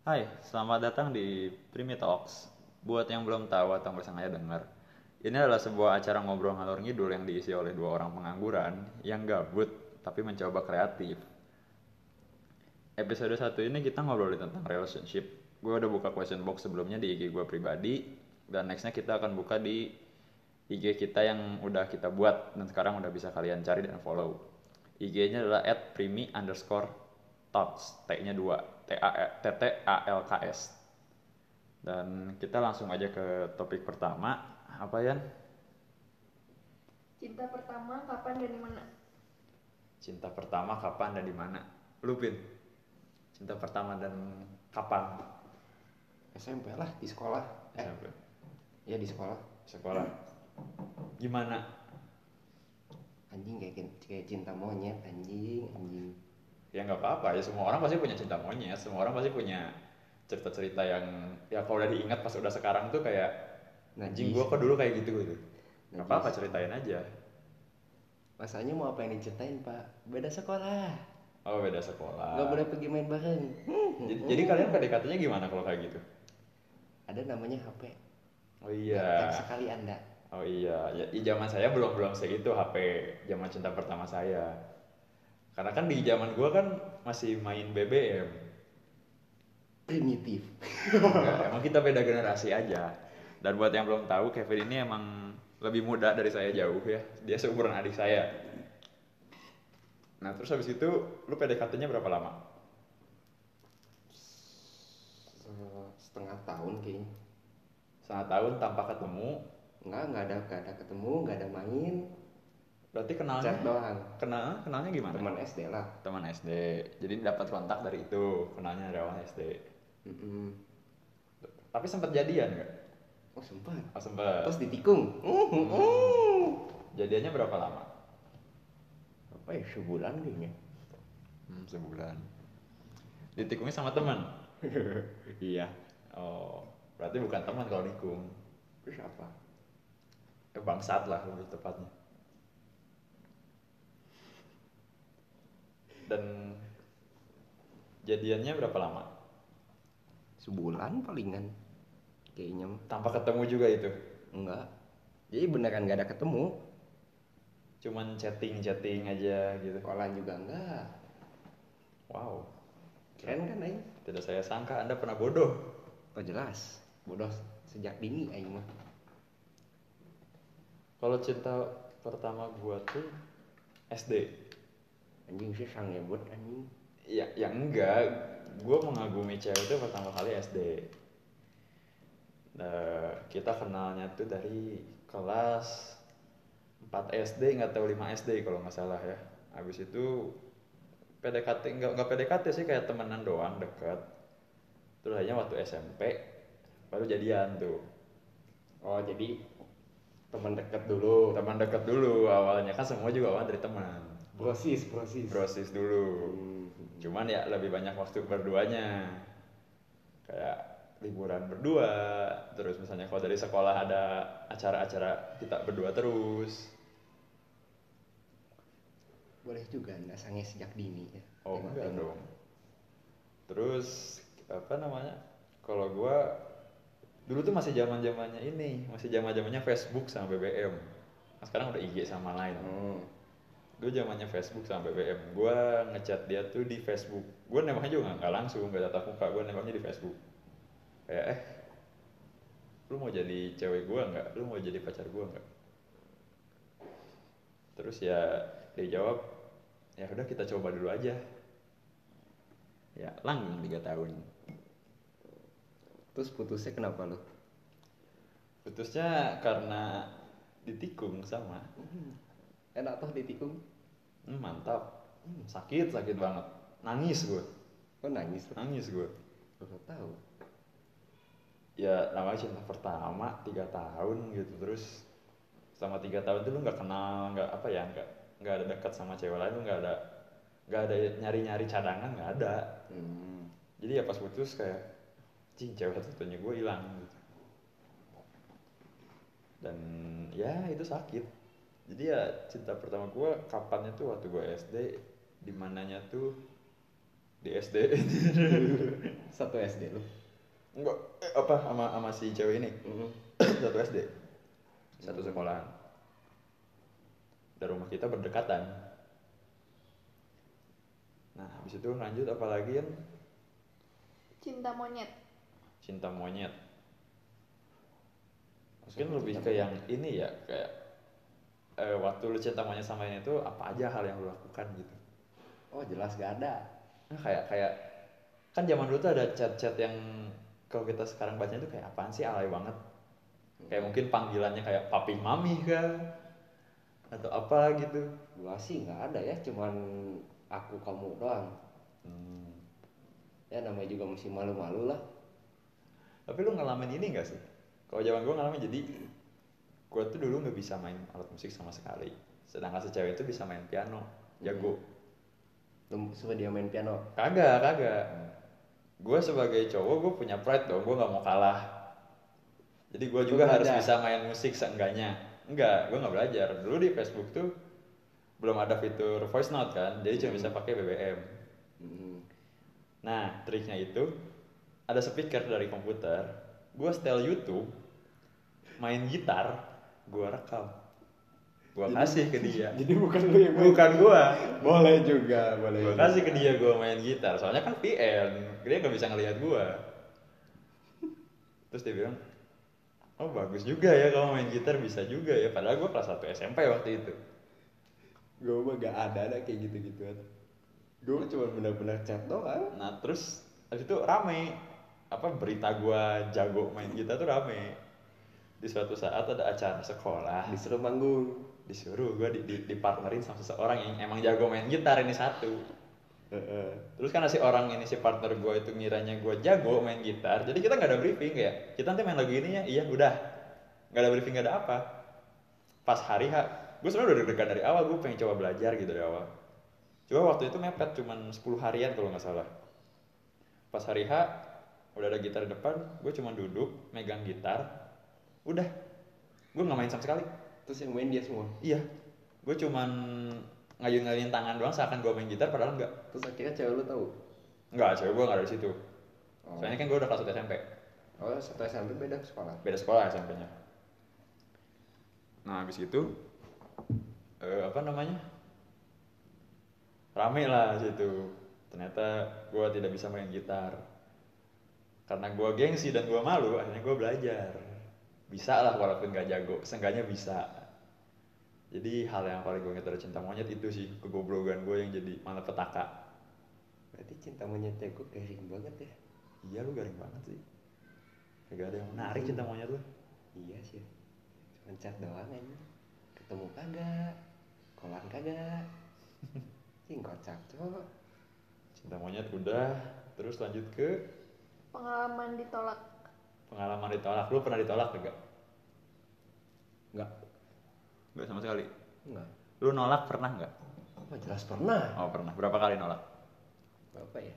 Hai, selamat datang di Primi Talks. Buat yang belum tahu atau nggak sengaja denger, ini adalah sebuah acara ngobrol ngalor ngidul yang diisi oleh dua orang pengangguran yang gabut tapi mencoba kreatif. Episode satu ini kita ngobrolin tentang relationship. Gue udah buka question box sebelumnya di IG gue pribadi dan nextnya kita akan buka di IG kita yang udah kita buat dan sekarang udah bisa kalian cari dan follow. IG-nya adalah at primi underscore talks, T-nya 2, T A T T A L K S. Dan kita langsung aja ke topik pertama, apa Yan? Cinta pertama kapan dan di mana? Cinta pertama kapan dan di mana? Lupin. Cinta pertama dan kapan? SMP lah di sekolah eh SMP. ya di sekolah Sekolah. Gimana? anjing kayak kayak cinta monyet anjing anjing Ya nggak apa-apa ya, semua orang pasti punya cinta monyet, semua orang pasti punya cerita-cerita yang ya kalau udah diingat pas udah sekarang tuh kayak anjing gua kok dulu kayak gitu gitu. Nggak apa-apa ceritain aja. masanya mau apa yang diceritain pak beda sekolah Oh beda sekolah. nggak boleh pergi main bareng Jadi, jadi kalian PDKT-nya gimana kalau kayak gitu? ada namanya HP Oh iya. sekali anda Oh iya. Ya, di zaman saya belum belum segitu HP zaman cinta pertama saya. Karena kan di zaman gua kan masih main BBM. primitif Enggak, emang kita beda generasi aja. Dan buat yang belum tahu, Kevin ini emang lebih muda dari saya jauh ya. Dia seumuran adik saya. Nah terus habis itu, lu PDKT-nya berapa lama? Se- setengah tahun kayaknya Setengah tahun tanpa ketemu. nggak nggak ada nggak ada ketemu nggak ada main Berarti kenalnya? chat doang Kenal, kenalnya gimana? teman SD lah Teman SD. Jadi dapat kontak dari itu, kenalnya dari awal SD. Mm-mm. Tapi sempat jadian nggak? oh sempat Oh, sempat. terus ditikung uh, uh, uh. Jadiannya berapa lama? apa ya sebulan kayaknya Hmm, sebulan. Ditikungnya sama teman. iya Oh, berarti bukan teman kalau nikung. terus apa Eh, bangsat lah lebih tepatnya. Dan jadiannya berapa lama? sebulan palingan kayaknya. Tanpa ketemu juga itu. enggak jadi beneran nggak ada ketemu Cuman chatting-chatting aja gitu. sekolah juga enggak Wow. keren kan aing Tidak saya sangka Anda pernah bodoh. oh jelas bodoh sejak dini aing mah Kalau cinta pertama gua tuh SD. Anjing sih sang buat anjing Ya, ya enggak. Gue mengagumi cewek itu pertama kali SD. Nah, kita kenalnya tuh dari kelas 4 SD, nggak tahu 5 SD kalau nggak salah ya. Habis itu PDKT, nggak nggak PDKT sih kayak temenan doang deket. Terus hanya waktu SMP baru jadian tuh. oh jadi teman dekat dulu Teman deket dulu awalnya kan semua juga awal dari teman. Brosis brosis Brosis dulu. Hmm. Cuman ya lebih banyak waktu berduanya. Kayak liburan berdua, terus misalnya kalau dari sekolah ada acara-acara kita berdua terus. boleh juga anda sange sejak dini ya Oh Tengok- enggak dong. Terus apa namanya? Kalau gua dulu tuh masih zaman-zamannya ini, masih zaman-zamannya Facebook sama BBM. Nah, sekarang udah IG sama lain. Hmm. Gue zamannya Facebook sama BBM. Gua ngechat dia tuh di Facebook. Gue nembaknya juga nggak- langsung, nggak tatap muka. Gue nembaknya di Facebook. Kayak eh, lu mau jadi cewek gua nggak? Lu mau jadi pacar gua nggak? Terus ya dia jawab, ya udah kita coba dulu aja. Ya langgeng tiga tahun. terus putusnya kenapa lo Putusnya karena ditikung sama. enak toh ditikung Hmm, mantap. Hmm, sakit sakit banget. Nangis gue, oh nangis tuh nangis gue. baru tahu ya namanya cinta pertama tiga tahun gitu terus selama tiga tahun itu lu nggak kenal nggak apa ya nggak nggak ada dekat sama cewek lain lu nggak ada nggak ada nyari nyari cadangan nggak ada hmm. jadi ya pas putus kayak cing cewek satu satunya gue hilang gitu dan ya itu sakit jadi ya cinta pertama gue kapannya tuh waktu gue SD di mananya tuh di SD Satu SD lu. enggak eh, apa sama sama si cewek ini? Mm. satu SD satu sekolahan. Dan rumah kita berdekatan. Nah habis itu lanjut apa lagi kan Cinta monyet. cinta monyet. Mungkin lebih ke yang ini ya kayak eh, waktu lu cinta monyet sama ini tuh apa aja hal yang lu lakukan gitu Oh jelas gak ada. nah, kayak kayak kan zaman dulu tuh ada chat-chat yang kalau kita sekarang bacanya tuh kayak apaan sih alay banget kayak mungkin panggilannya kayak papi mami kah atau apa gitu Gua sih nggak ada ya, cuman aku kamu doang. Hmm. Ya namanya juga masih malu-malu lah. tapi lu ngalamin ini gak sih kalau zaman gue ngalamin jadi gue tuh dulu nggak bisa main alat musik sama sekali. Sedangkan si cewek itu bisa main piano jago. Lu suka dia main piano. kagak kagak. Gue sebagai cowok gue punya pride dong gue nggak mau kalah. Jadi gue Lu juga harus belajar? bisa main musik seenggaknya. Enggak gue nggak belajar. Dulu di Facebook tuh belum ada fitur voice note kan jadi cuma bisa pakai BBM Mm. nah triknya itu ada speaker dari komputer. Gue setel YouTube main gitar gue rekam. Gue kasih ke dia. Jadi bukan lu yang bukan gue Boleh juga, boleh. gue kasih ke dia gue main gitar. Soalnya kan VN dia nggak bisa ngelihat gue terus dia bilang oh bagus juga ya kamu main gitar bisa juga ya. Padahal gue kelas 1 SMP waktu itu. Gue mah gak ada ada kayak gitu-gituan. Gue cuma benar-benar chat doang. nah terus habis itu rame. Apa berita gue jago main gitar tuh rame di suatu saat ada acara sekolah Disuruh manggung. disuruh gue di, di, dipartnerin sama seseorang yang emang jago main gitar ini satu Heeh. Terus karena si orang ini si partner gue itu ngiranya gue jago main gitar, jadi kita nggak ada briefing kayak kita nanti main lagu ini ya, iya udah, nggak ada briefing nggak ada apa. Pas hari H, gue sebenarnya udah deg-degan dari awal, gue pengen coba belajar gitu dari awal. Coba waktu itu mepet cuman 10 harian kalau nggak salah. Pas hari H, udah ada gitar di depan, gue cuma duduk megang gitar, udah, gue nggak main sama sekali. Terus yang main dia semua. Iya, gue cuman ngayun-ngayun tangan doang seakan gue main gitar, padahal nggak. Terus akhirnya cewek lu tahu. Enggak, cewek gue gak ada di situ. Oh. Soalnya kan gue udah kelas 1 SMP. Oh, satu SMP beda sekolah. Beda sekolah SMP-nya. Nah, habis itu eh, apa namanya? Rame lah situ. Ternyata gue tidak bisa main gitar. Karena gue gengsi dan gue malu, akhirnya gue belajar. Bisa lah walaupun gak jago, seenggaknya bisa. Jadi hal yang paling gue ingat dari cinta monyet itu sih kegoblogan gue yang jadi malapetaka. Berarti cinta monyetnya gue garing banget ya. Iya lu garing banget sih. Gak ada yang menarik cinta monyet lu. Iya sih. Cuma chat doang aja. Ketemu kagak. Kolan kagak. Cing kocak cowok. Cinta monyet udah, terus lanjut ke Pengalaman ditolak. Pengalaman ditolak. Lu pernah ditolak enggak? Enggak. Enggak sama sekali. Enggak. Lu nolak pernah enggak? Oh, jelas pernah. Oh pernah. Berapa kali nolak? Berapa ya?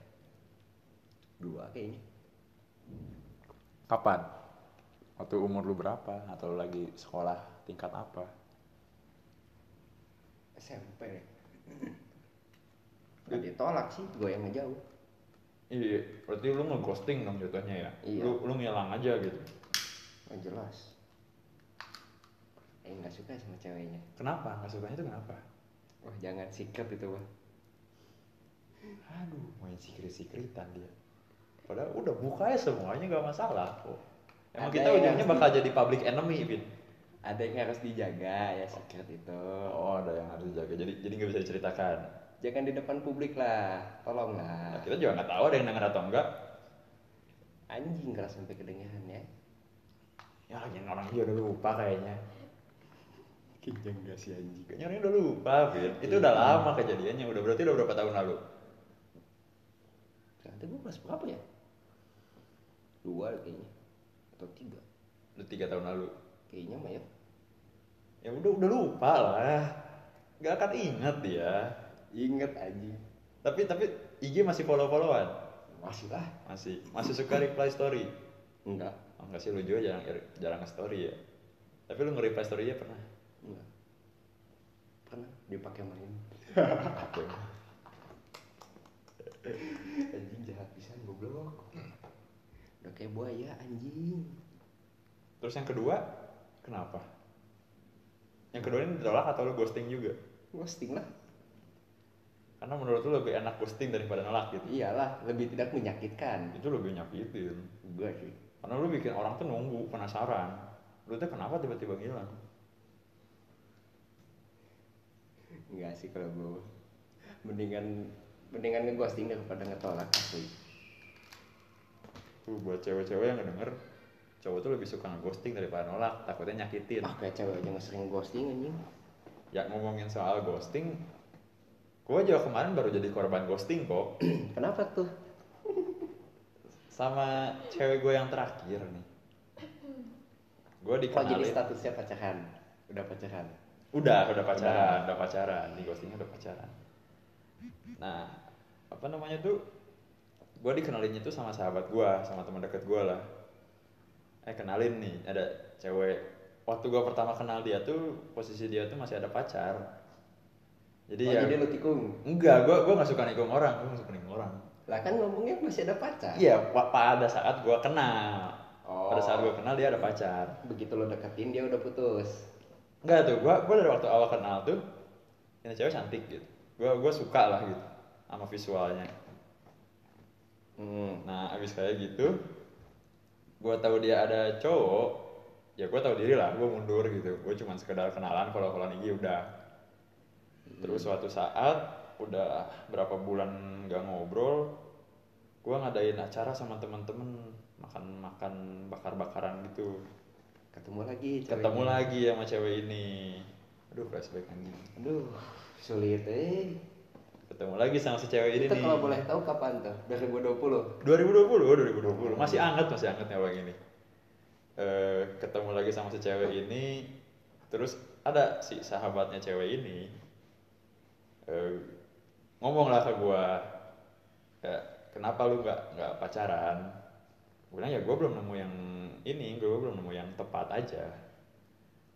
Dua kayaknya. Kapan? Waktu umur lu berapa? Atau lu lagi sekolah tingkat apa? SMP. Gak ditolak sih, gue yang ngejauh. Iya, berarti lu nge-ghosting dong jatuhnya ya? Iya. Lu, lu ngilang aja gitu. Oh, jelas. Eh nggak suka sama ceweknya. Kenapa? Nggak sukanya itu kenapa? Wah jangan sikat itu mah. Aduh, main secret-secretan dia. Padahal udah buka ya semuanya gak masalah kok. Emang Ada kita ujungnya bakal jadi public enemy, Vin. Ada yang harus dijaga ya secret itu. Oh, ada yang harus dijaga. Jadi jadi nggak bisa diceritakan. Jangan di depan publik lah, tolong Nah, kita juga nggak tahu ada yang denger atau enggak. Anjing keras sampai kedengaran ya. Ya, yang orang juga udah lupa kayaknya. Kinjang gak sih anjing? Kayaknya orang udah lupa, Vin. Itu udah lama kejadiannya. Udah berarti udah berapa tahun lalu? Ternyata gue kelas berapa ya? Dua kayaknya. Atau tiga. Udah tiga tahun lalu. Kayaknya mah ya. Ya udah udah lupa lah. Gak akan ingat dia. Ingat anjing. Tapi tapi IG masih follow-followan. Masih lah. Masih masih suka reply story. Enggak. Oh, enggak sih lu juga jarang jarang nge-story ya. Tapi lu nge-reply story-nya pernah. Enggak. Pernah dipakai main. Oke. goblok udah kayak buaya anjing terus yang kedua kenapa yang kedua ini ditolak atau lu ghosting juga ghosting lah karena menurut lu lebih enak ghosting daripada nolak gitu. Iyalah lebih tidak menyakitkan. Itu lebih nyakitin. Gue sih. Karena lu bikin orang tuh nunggu penasaran. Lu tuh kenapa tiba-tiba ngilang? Enggak sih kalau gue mendingan mendingan ngeghosting daripada ngetolak asli. Tuh buat cewek-cewek yang ngedenger cowok tuh lebih suka ngeghosting daripada nolak. Takutnya nyakitin. Ah kayak cewek nggak sering ghosting anjing? Ya ngomongin soal ghosting gue juga kemarin baru jadi korban ghosting kok kenapa tuh? Sama cewek gue yang terakhir nih. Gue jadi dikenalin. statusnya pacaran? Udah pacaran? Udah udah pacaran udah pacaran. Di ghostingnya udah pacaran. Nah apa namanya tuh? Gue dikenalinnya tuh sama sahabat gue sama teman dekat gue lah. Eh kenalin nih ada cewek. Waktu gue pertama kenal dia tuh posisi dia tuh masih ada pacar jadi oh, ya jadi lu tikung enggak gue gue nggak suka nikung orang gue nggak suka nikung orang lah kan ngomongnya masih ada pacar iya pa- pada saat gue kenal Oh. pada saat gue kenal dia ada pacar begitu lo deketin dia udah putus Enggak tuh, gua gua dari waktu awal kenal tuh ini cewek cantik gitu. Gua gua suka lah gitu sama visualnya. hmm. Nah, abis kayak gitu gua tahu dia ada cowok, ya gua tahu diri lah, gua mundur gitu. Gua cuma sekedar kenalan kalau kalau IG udah. Terus suatu saat udah berapa bulan gak ngobrol, gua ngadain acara sama temen-temen makan-makan bakar-bakaran gitu. ketemu lagi Ketemu ceweknya. lagi sama cewek ini. Aduh, flashback anjing. aduh sulit eh ketemu lagi sama si cewek ini nih kalau boleh tahu kapan tuh 2020 2020 2020 masih anget masih anget ya bang ini Eh, ketemu lagi sama si cewek ini terus ada si sahabatnya cewek ini eh, ngomong lah ke kayak kenapa lu nggak nggak pacaran? Gue bilang ya gue belum nemu yang ini gue belum nemu yang tepat aja.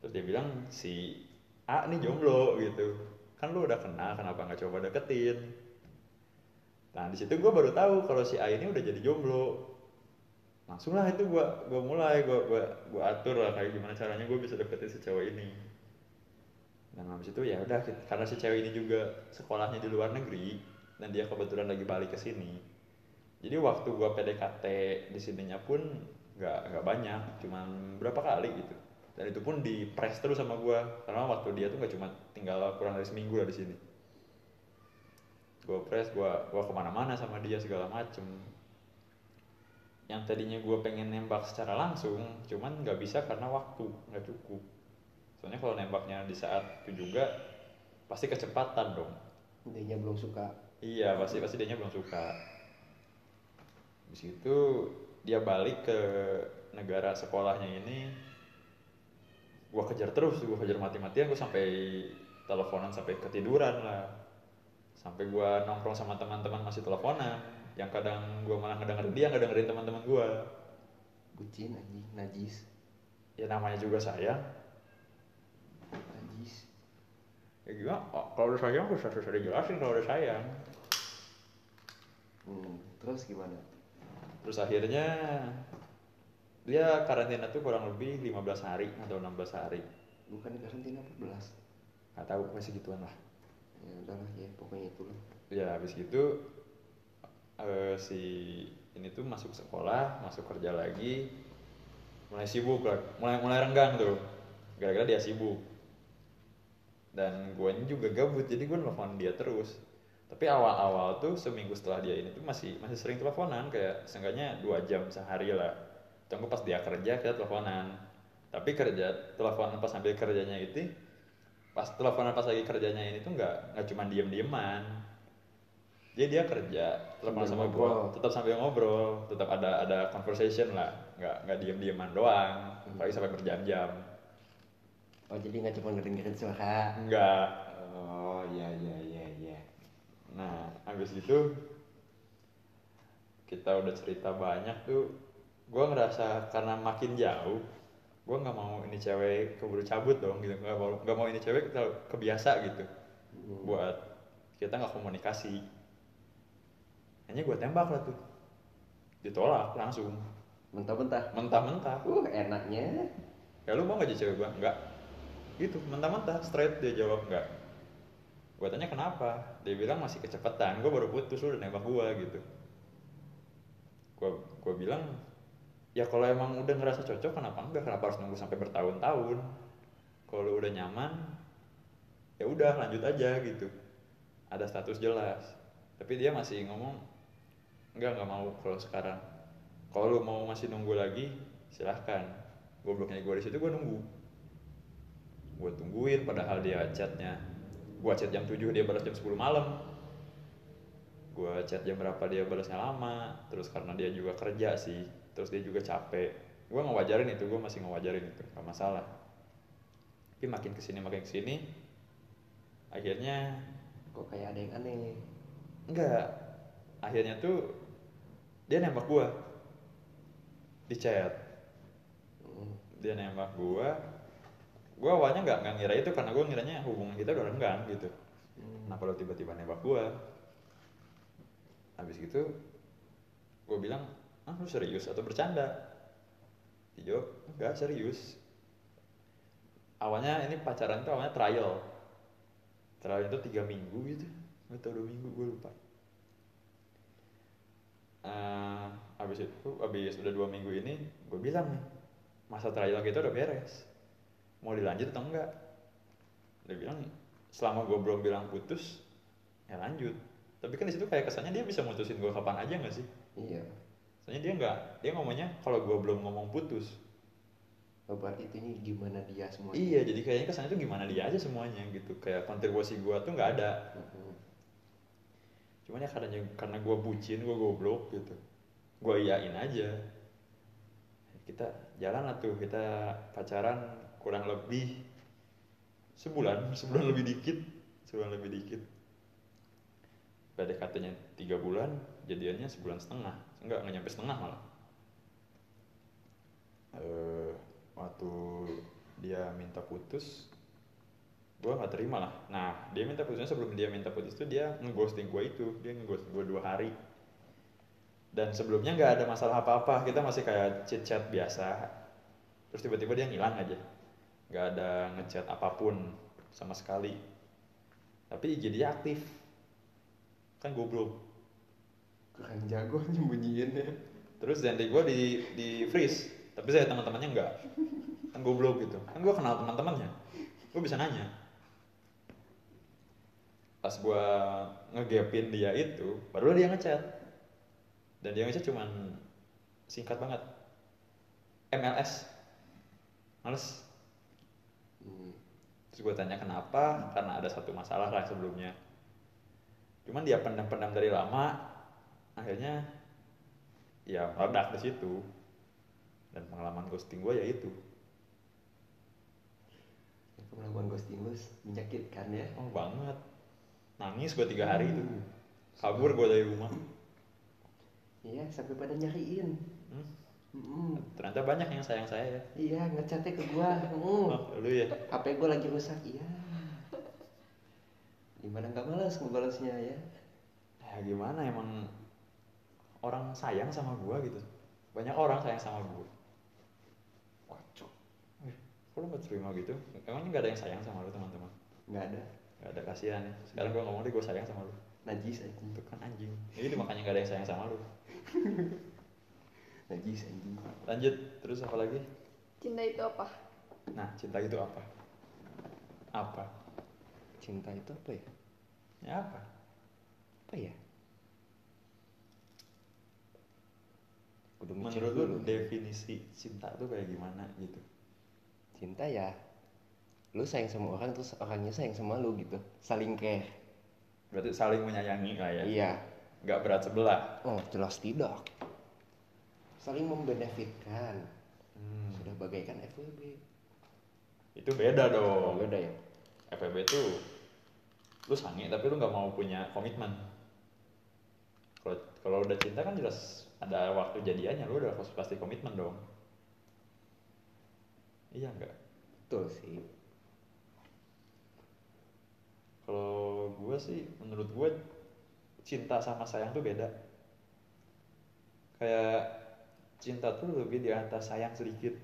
Terus dia bilang si A nih jomblo gitu. Kan lu udah kenal kenapa nggak coba deketin? Nah di situ gue baru tahu kalau si A ini udah jadi jomblo. Langsung lah itu gue gua mulai gue gua, gua atur lah kayak gimana caranya gue bisa deketin si cewek ini dan habis itu ya udah karena si cewek ini juga sekolahnya di luar negeri dan dia kebetulan lagi balik ke sini. Jadi waktu gue PDKT di sininya pun nggak nggak banyak cuman berapa kali gitu. Dan itu pun di press terus sama gue karena waktu dia tuh nggak cuma tinggal kurang dari seminggu lah di sini. Gue press gue gua ke mana-mana sama dia segala macem. Yang tadinya gue pengen nembak secara langsung cuman nggak bisa karena waktu nggak cukup soalnya kalau nembaknya di saat itu juga pasti kecepatan dong dia belum suka Iya pasti pasti dia belum suka. Di situ dia balik ke negara sekolahnya ini. Gua kejar terus, gua kejar mati-matian, gua sampai teleponan sampai ketiduran lah. Sampai gua nongkrong sama teman-teman masih teleponan. Yang kadang gua malah ngedengerin dia, nggak dengerin teman-teman gua. bucin anjing najis Ya namanya juga sayang. Najis Ya gimana? Oh, kalau udah sayang susah susah dijelasin kalau udah sayang. hmm. terus gimana Terus akhirnya dia karantina tuh kurang lebih 15 hari atau 16 hari. bukan karantina 14 Gak tahu masih gituan lah. ya udahlah ya pokoknya itu lah Ya habis gitu eh, si ini tuh masuk sekolah, masuk kerja lagi, mulai sibuk lah, mulai mulai renggang tuh, gara-gara dia sibuk. Dan gue juga gabut, jadi gue nelfon dia terus. Tapi awal-awal tuh seminggu setelah dia ini tuh masih masih sering teleponan kayak seenggaknya dua jam sehari lah. Tunggu pas dia kerja kita teleponan. Tapi kerja teleponan pas sambil kerjanya itu pas teleponan pas lagi kerjanya ini tuh nggak nggak cuma diem dieman jadi dia kerja telepon sama gua tetap sambil ngobrol tetap ada ada conversation lah nggak nggak diem dieman doang apalagi sampai berjam-jam oh jadi nggak cuma ngedengerin suara? Enggak oh iya iya iya iya. Nah habis itu kita udah cerita banyak tuh. Gua ngerasa karena makin jauh gua nggak mau ini cewek keburu cabut dong gitu. Nggak mau nggak mau ini cewek kita kebiasa gitu. Hmm. buat kita nggak komunikasi. Hanya gue tembak lah tuh. Ditolak langsung. Mentah-mentah? Mentah-mentah. Uh enaknya. Ya lu mau gak jadi cewek gua? Enggak gitu mentah-mentah straight dia jawab enggak gua tanya kenapa? Dia bilang masih kecepatan. Gua baru putus udah nembak gua gitu. Gua gua bilang ya kalau emang udah ngerasa cocok kenapa enggak? Kenapa harus nunggu sampai bertahun-tahun? Kalau udah nyaman ya udah lanjut aja gitu. Ada status jelas. Tapi dia masih ngomong enggak nggak mau kalau sekarang. Kalau lu mau masih nunggu lagi silahkan. Gobloknya gue di situ gue nunggu gue tungguin padahal dia chatnya. Gue chat jam 7 dia balas jam 10 malam. Gue chat jam berapa dia balasnya lama. Terus karena dia juga kerja sih terus dia juga capek. Gue ngewajarin itu gue masih ngewajarin itu gak masalah. Tapi makin ke sini makin ke sini akhirnya kok kayak ada yang aneh enggak akhirnya tuh dia nembak gue di chat. Hmm. dia nembak gua gua awalnya nggak nggak ngira itu karena gua ngiranya hubungan kita udah renggang gitu. Hmm. kenapa lo tiba-tiba nembak gua? Habis gitu gua bilang ah lu serius atau bercanda? Dia jawab enggak serius. Awalnya ini pacaran tuh awalnya trial. Trial itu tiga minggu gitu atau dua minggu gue lupa. Eh, habis itu habis udah dua minggu ini gue bilang nih masa trial kita udah beres mau dilanjut atau enggak. Dia bilang selama gue belum bilang putus ya lanjut. Tapi kan di situ kayak kesannya dia bisa mutusin gue kapan aja nggak sih? Iya. Soalnya dia nggak dia ngomongnya kalau gue belum ngomong putus. Oh, berarti itu ini gimana dia semua? Iya jadi kayaknya kesannya tuh gimana dia aja semuanya gitu. Kayak kontribusi gue tuh nggak ada. Cuman ya karena karena gue bucin gue goblok gitu. Gue iyain aja. Kita jalan lah tuh kita pacaran kurang lebih sebulan sebulan lebih dikit sebulan lebih dikit. PDKT-nya tiga bulan jadiannya sebulan setengah. Enggak nggak nyampe setengah malah. Eh waktu dia minta putus gue nggak terima lah. Nah dia minta putusnya sebelum dia minta putus tuh dia ngeghosting gue itu. Dia ngeghosting gue dua hari. Dan sebelumnya nggak ada masalah apa-apa. Kita masih kayak chit chat biasa. Terus tiba-tiba dia ngilang aja nggak ada ngechat apa pun sama sekali. Tapi IG dia aktif. Kan goblok. Kurang jago nyembunyiinnya. Terus dan gue di di freeze. Tapi saya teman-temannya enggak kan goblok gitu. Kan gue kenal teman-temannya. Gue bisa nanya. Pas gue ngegapin dia itu baru dia ngechat. Dan dia ngechat cuman singkat banget. MLS males. Terus gue tanya kenapa? Karena ada satu masalah lah sebelumnya. Cuman dia pendam-pendam dari lama akhirnya ya meledak di situ. Dan pengalaman ghosting gue ya itu. Pengalaman ghosting lu menyakitkan ya. Oh banget. Nangis gue tiga hari itu. Kabur gue dari rumah. Iya sampai pada nyariin. Hmm, Hmm. ternyata banyak yang sayang saya ya. Iya ngechatnya ke gua. Hmm. oh, lu ya? HP gua lagi rusak? Iya. Gimana nggak malas ngebalasnya ya? Ya gimana emang orang sayang sama gue gitu. Banyak orang sayang sama gue kocok. Wih, kok lu gak terima gitu? Emangnya gak ada yang sayang sama lu teman-teman? Nggak ada. Gak ada kasihan ya. Sekarang gue ngomong deh gue sayang sama lu. najis anjing. Itu kan anjing. Ini makanya gak ada yang sayang sama lu. najis anjing Lanjut, terus apa lagi? Cinta itu apa? Nah, cinta itu apa? Apa? cinta itu apa ya Ya apa? apa ya Kudu Menurut lu definisi cinta tuh kayak gimana gitu? cinta ya lu sayang sama orang terus orangnya sayang sama lu gitu saling care Berarti saling menyayangi lah ya. iya Gak berat sebelah. oh jelas tidak saling membenefitkan Hmm, sudah bagaikan FWB itu beda dong. beda ya FPB tuh lu sange tapi lu nggak mau punya komitmen. Kalau kalau udah cinta kan jelas ada waktu jadiannya lu udah pasti komitmen dong. Iya enggak? betul sih Kalau gue sih, menurut gue cinta sama sayang tuh beda. kayak cinta tuh lebih di atas sayang sedikit.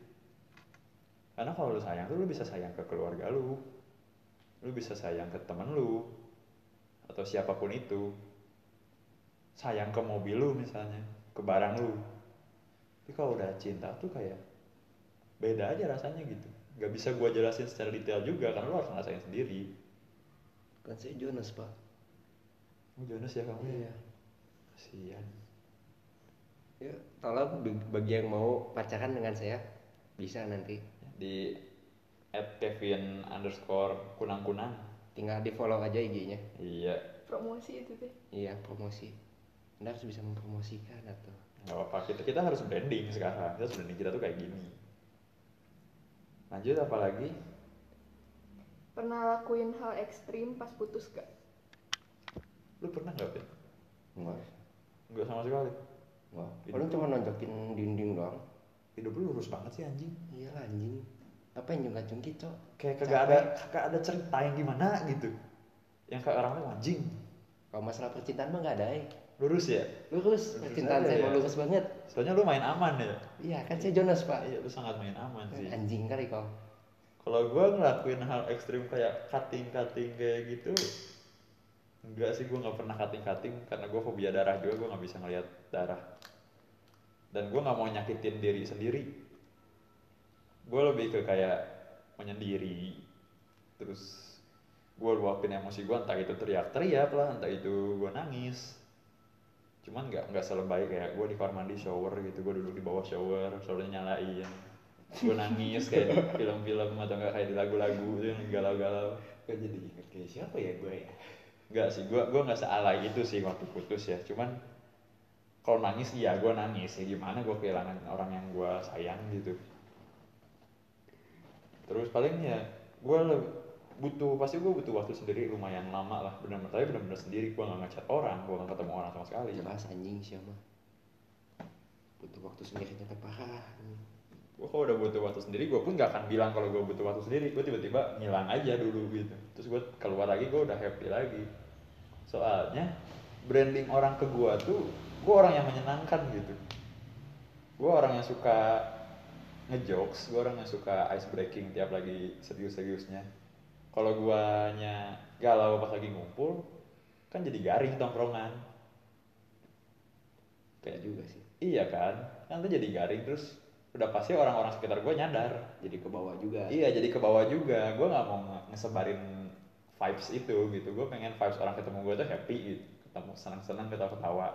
Karena kalau lu sayang tuh lu bisa sayang ke keluarga lu. Lu bisa sayang ke temen lu atau siapa pun itu. Sayang ke mobil lu misalnya ke barang lu. Tapi kalau udah cinta tuh kayak beda aja rasanya gitu. Nggak bisa gua jelasin secara detail juga karena lu harus ngerasain sendiri. Kan saya Jonas pak. Oh Jonas ya kamu Iya. kasihan ya tolong bagi yang mau pacaran dengan saya. Bisa nanti. Di at Kevin underscore kunang kunang tinggal di follow aja IG-nya. Iya. Promosi itu teh. iya promosi. Anda harus bisa mempromosikan atau nggak apa kita kita harus branding sekarang. Kita harus branding kita tuh kayak gini. Lanjut apa lagi? Pernah lakuin hal ekstrim pas putus gak? lu pernah nggak Pin? enggak nggak sama sekali Hidup paling cuma nonjokin dinding doang. Hidup lu lurus banget sih anjing. Iya lah, anjing. Apa yang juga cungkit cok? Kayak kagak ada kagak ada cerita yang gimana gitu. Yang kayak orang tuh anjing. Kalau masalah percintaan mah nggak ada eh. Lurus ya? Lurus. Lurus percintaan saya ya. mau lurus banget. Soalnya lu main aman ya? Iya kan saya Jonas pak. Iya lu sangat main aman sih. Anjing kali kau. Kalau gue ngelakuin hal ekstrim kayak cutting-cutting kayak gitu, enggak sih gue nggak pernah cutting-cutting karena gue fobia darah juga gue nggak bisa ngelihat darah. Dan gue nggak mau nyakitin diri sendiri. Gue lebih ke kayak menyendiri, terus gue luapin emosi gue entah itu teriak-teriak lah, entah itu gue nangis. Cuman nggak nggak selebay kayak gue di kamar mandi shower gitu, gue duduk di bawah shower, showernya nyalain gue nangis kayak di film-film atau enggak kayak di lagu-lagu itu yang galau-galau Kau jadi kayak siapa ya gue ya enggak sih gue gue nggak sealai itu sih waktu putus ya. Cuman kalau nangis iya gue nangis. Ya gimana gue kehilangan orang yang gue sayang gitu. Terus paling ya gue butuh pasti gue butuh waktu sendiri lumayan lama lah. Benar-benar tapi benar-benar sendiri. Gue nggak ngechat orang gue nggak ketemu orang sama sekali. Jelas anjing siapa butuh waktu sendiri ternyata parah gue kalau udah butuh waktu sendiri gue pun gak akan bilang kalau gue butuh waktu sendiri. Gue tiba-tiba ngilang aja dulu gitu. Terus gue keluar lagi gue udah happy lagi. Soalnya branding orang ke gue tuh gue orang yang menyenangkan gitu. Gue orang yang suka ngejokes gue orang yang suka ice breaking tiap lagi serius-seriusnya. Kalau guanya galau pas lagi ngumpul kan jadi garing tongkrongan. Kayak juga sih. Iya kan? Kan tuh jadi garing terus udah pasti orang-orang sekitar gue nyadar jadi ke bawah juga Iya jadi ke bawah juga. Gue nggak mau nge- ngesebarin vibes itu gitu. Gue pengen vibes orang ketemu gue tuh happy gitu. Ketemu senang-senang ketawa-ketawa.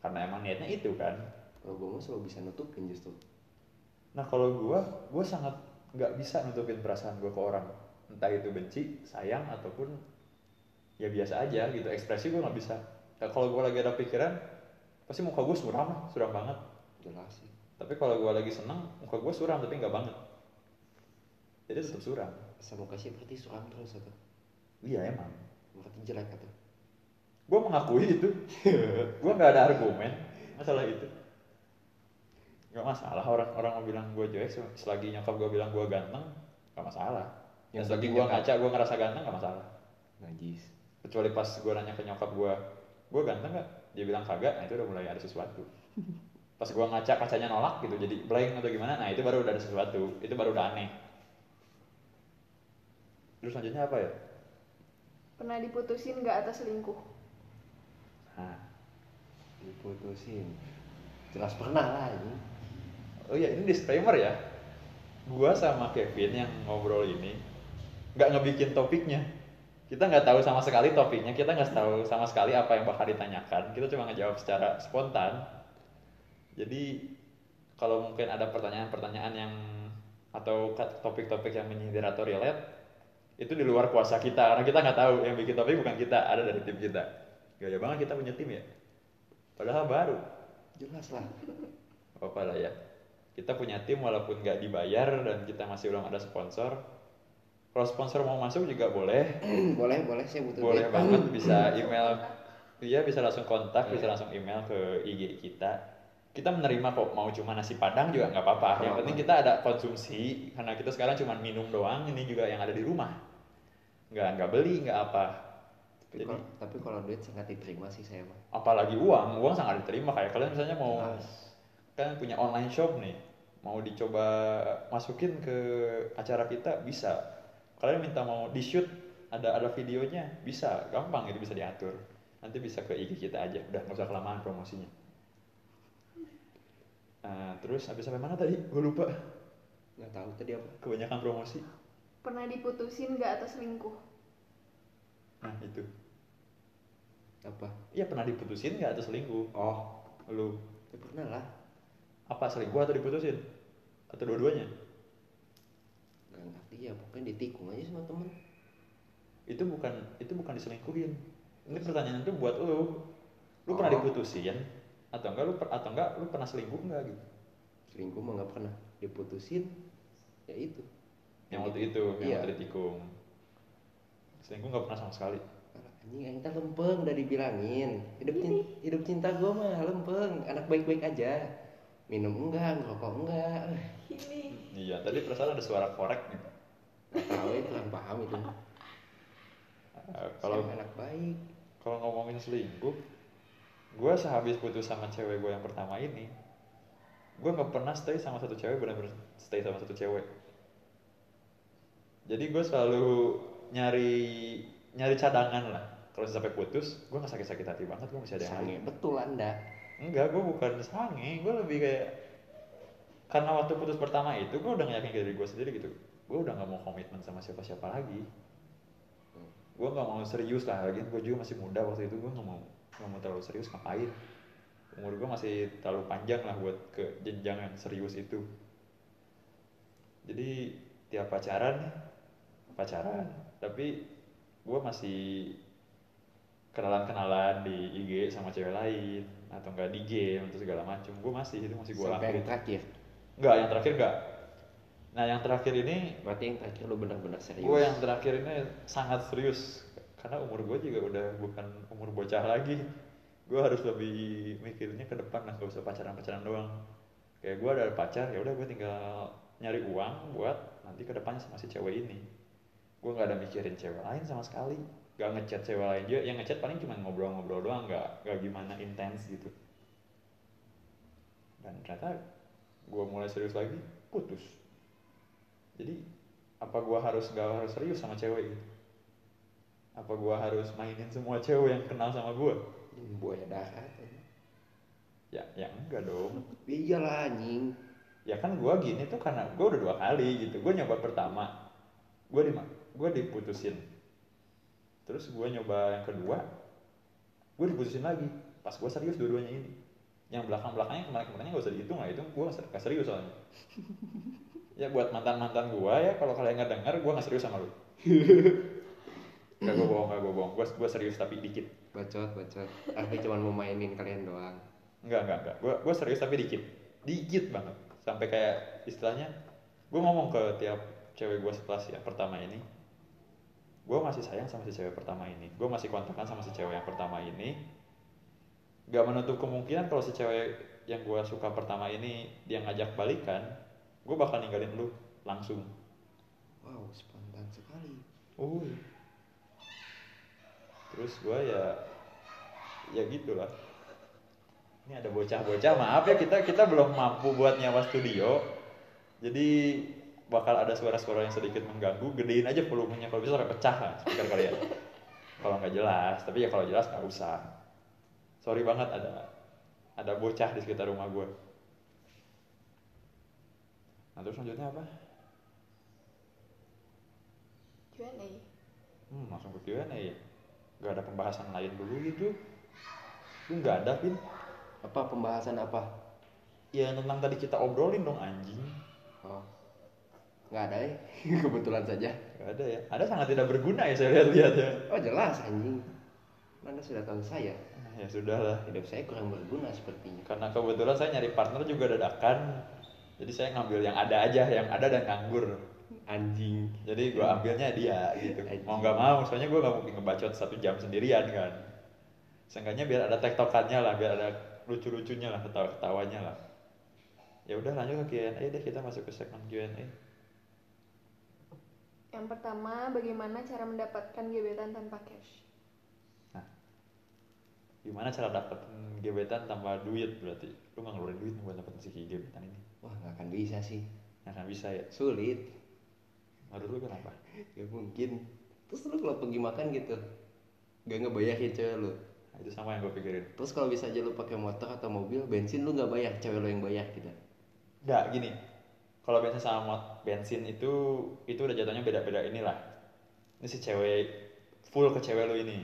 Karena emang niatnya itu kan. kalau gue mah selalu bisa nutupin justru Nah kalau gue, gue sangat nggak bisa nutupin perasaan gue ke orang. Entah itu benci, sayang ataupun ya biasa aja gitu. Ekspresi gue nggak bisa. Nah, kalau gue lagi ada pikiran, pasti muka gue suram lah, suram banget. jelas sih Tapi kalau gue lagi seneng, muka gue suram tapi nggak banget. Jadi tetap suram. sama kasih berarti suram terus atau? Iya emang. berarti jelek atau? Gue mengakui itu. Gue nggak ada argumen masalah itu. Nggak masalah orang orang mau bilang gue jelek sel- selagi nyokap gue bilang gue ganteng nggak masalah. Yang selagi gue ngaca gue ngerasa ganteng nggak masalah. Najis. Kecuali pas gue nanya ke nyokap gue gue ganteng nggak? Dia bilang kagak. Nah itu udah mulai ada sesuatu pas gue ngaca kacanya nolak gitu jadi blank atau gimana nah itu baru udah ada sesuatu itu baru udah aneh terus selanjutnya apa ya Pernah diputusin gak atas selingkuh? nah diputusin jelas pernah lah ini Oh iya ini disclaimer ya. Gua sama Kevin yang ngobrol ini nggak ngebikin topiknya. Kita nggak tahu sama sekali topiknya. Kita nggak tahu sama sekali apa yang bakal ditanyakan. Kita cuma ngejawab secara spontan. Jadi kalau mungkin ada pertanyaan-pertanyaan yang atau topik-topik yang menyindir atau relate itu di luar kuasa kita. Karena kita nggak tahu yang bikin topik bukan kita ada dari tim kita. Gaya banget kita punya tim ya. Padahal baru. Jelas lah. Apa lah ya. Kita punya tim walaupun nggak dibayar dan kita masih belum ada sponsor. Kalau sponsor mau masuk juga boleh. Boleh boleh saya butuh boleh banget bisa email. Iya bisa langsung kontak bisa langsung email ke IG kita kita menerima kok mau cuma nasi padang juga nggak apa-apa. Yang penting kita ada konsumsi karena kita sekarang cuma minum doang ini juga yang ada di rumah. Nggak nggak beli nggak apa. Tapi, jadi kalau, tapi kalau duit sangat diterima sih saya mah apalagi uang uang sangat diterima. Kayak kalian misalnya mau Jelas. kan punya online shop nih mau dicoba masukin ke acara kita bisa. Kalian minta mau di shoot ada ada videonya bisa. Gampang itu bisa diatur. Nanti bisa ke IG kita aja. Udah nggak usah kelamaan promosinya Nah, terus habis sampai mana tadi? Gue lupa. Nggak tahu tadi apa? Kebanyakan promosi. Pernah diputusin gak atau selingkuh? nah itu. Apa? Iya pernah diputusin nggak atau selingkuh? Oh. Lu. Ya pernah lah. Apa selingkuh atau diputusin? Atau dua-duanya? Nggak ngerti ya pokoknya ditikung aja sama temen. Itu bukan itu bukan diselingkuhin. Ini pertanyaan itu buat lu. Lu pernah Oh. diputusin atau enggak lu per- atau enggak lu pernah selingkuh enggak gitu? Selingkuh mah nggak pernah. Diputusin ya itu. Yang waktu itu yang Iya. waktu ditikung selingkuh nggak pernah sama sekali. Anjing aing teh lempeng udah dibilangin. Hidup cinta, hidup cinta gue mah lempeng. Anak baik-baik aja. Minum enggak ngerokok enggak. Ini. iya tadi perasaan ada suara korek nih. Nggak tahu ya kurang paham itu. Eh, kalau anak baik? kalau ngomongin selingkuh gue sehabis putus sama cewek gue yang pertama ini gue nggak pernah stay sama satu cewek benar-benar stay sama satu cewek. Jadi gue selalu nyari nyari cadangan lah. Kalau sampai putus gue nggak sakit-sakit hati banget gue masih ada yang sange lain. betul anda. Enggak gue bukan sange gue lebih kayak karena waktu putus pertama itu gue udah ngeyakin diri gue sendiri gitu. Gue udah nggak mau komitmen sama siapa-siapa lagi. Gue nggak mau serius lah lagi gue juga masih muda waktu itu gue nggak mau nggak mau terlalu serius ngapain? Umur gue masih terlalu panjang lah buat ke jenjang yang serius itu. Jadi tiap pacaran pacaran. Tapi gue masih kenalan-kenalan di IG sama cewek lain atau enggak di game atau segala macam gue masih itu masih gue lakuin yang terakhir? Enggak yang terakhir enggak nah yang terakhir ini berarti yang terakhir lu benar-benar serius. Gue yang terakhir ini sangat serius karena umur gue juga udah bukan umur bocah lagi. Gue harus lebih mikirnya ke depan lah gak usah pacaran pacaran doang. Kayak gue ada pacar ya udah gue tinggal nyari uang buat nanti ke depannya sama si cewek ini. Gue nggak ada mikirin cewek lain sama sekali. Gak ngechat cewek lain juga. Yang ngechat paling cuma ngobrol-ngobrol doang nggak nggak gimana intens gitu. Dan ternyata gue mulai serius lagi putus. Jadi apa gue harus gak harus serius sama cewek gitu apa gue harus mainin semua cewek yang kenal sama gue buaya darat ya ya enggak dong. Iyalah anjing. Ya kan gue gini tuh karena gue udah dua kali gitu. Gue nyoba pertama gue di gue diputusin. Terus gue nyoba yang kedua gue diputusin lagi. Pas gue serius dua-duanya ini. Yang belakang belakangnya kemarin kemarinnya gak usah dihitung lah. Itu gue gak serius soalnya. Ya buat mantan mantan gue ya kalau kalian nggak dengar gue nggak serius sama lu Gak gue bohong gak gue bohong gue gue serius tapi dikit bacot bacot aku cuma mau mainin kalian doang Enggak, enggak, enggak. Gue gue serius tapi dikit. Dikit banget. Sampai kayak istilahnya gue ngomong ke tiap cewek gue setelah si yang pertama ini. Gue masih sayang sama si cewek pertama ini. Gue masih kontakkan sama si cewek yang pertama ini. Gak menutup kemungkinan kalau si cewek yang gue suka pertama ini dia ngajak balikan, gue bakal ninggalin lu langsung. wow spontan sekali Uh. Terus gue ya ya gitulah. Ini ada bocah-bocah, maaf ya kita kita belum mampu buat nyawa studio. Jadi bakal ada suara-suara yang sedikit mengganggu, gedein aja volumenya kalau bisa sampai pecah lah speaker kalian. kalau nggak jelas, tapi ya kalau jelas nggak usah. Sorry banget ada ada bocah di sekitar rumah gue. Nah terus selanjutnya apa? Q&A. Hmm, langsung ke Q&A ya. Gak ada pembahasan lain dulu gitu. Lu nggak ada, Pin. apa pembahasan apa Ya tentang tadi kita obrolin dong anjing. oh nggak ada ya kebetulan saja Gak ada ya. Ada sangat tidak berguna ya saya lihat-lihat ya. oh jelas anjing anda sudah tahu saya Nah, Ya sudah lah. hidup saya kurang berguna sepertinya Karena kebetulan saya nyari partner juga dadakan. Jadi saya ngambil yang ada aja, yang ada dan nganggur. Anjing Jadi gua ambilnya dia gitu. Anjing. Mau nggak mau, soalnya gua nggak mungkin ngebacot satu jam sendirian kan. Seenggaknya biar ada tektokannya lah, biar ada lucu-lucunya lah, ketawa-ketawanya lah. Ya udah lanjut ke Q&A deh, kita masuk ke segmen Q&A. Yang pertama, bagaimana cara mendapatkan gebetan tanpa cash? gimana cara dapetin gebetan tanpa duit berarti lu nggak ngeluarin duit buat dapetin si gebetan ini wah nggak akan bisa sih nggak akan bisa ya sulit menurut lu kenapa? Ya mungkin. Terus lu kalau pergi makan gitu gak ngebayarin cewek lu? Nah, itu sama yang gue pikirin. Terus kalau bisa aja lu pakai motor atau mobil bensin lu nggak bayar cewek lu yang bayar gitu. Nggak gini. Kalau bensin sama mot- bensin itu itu udah jatuhnya beda-beda inilah. Ini si cewek full ke cewek lu ini.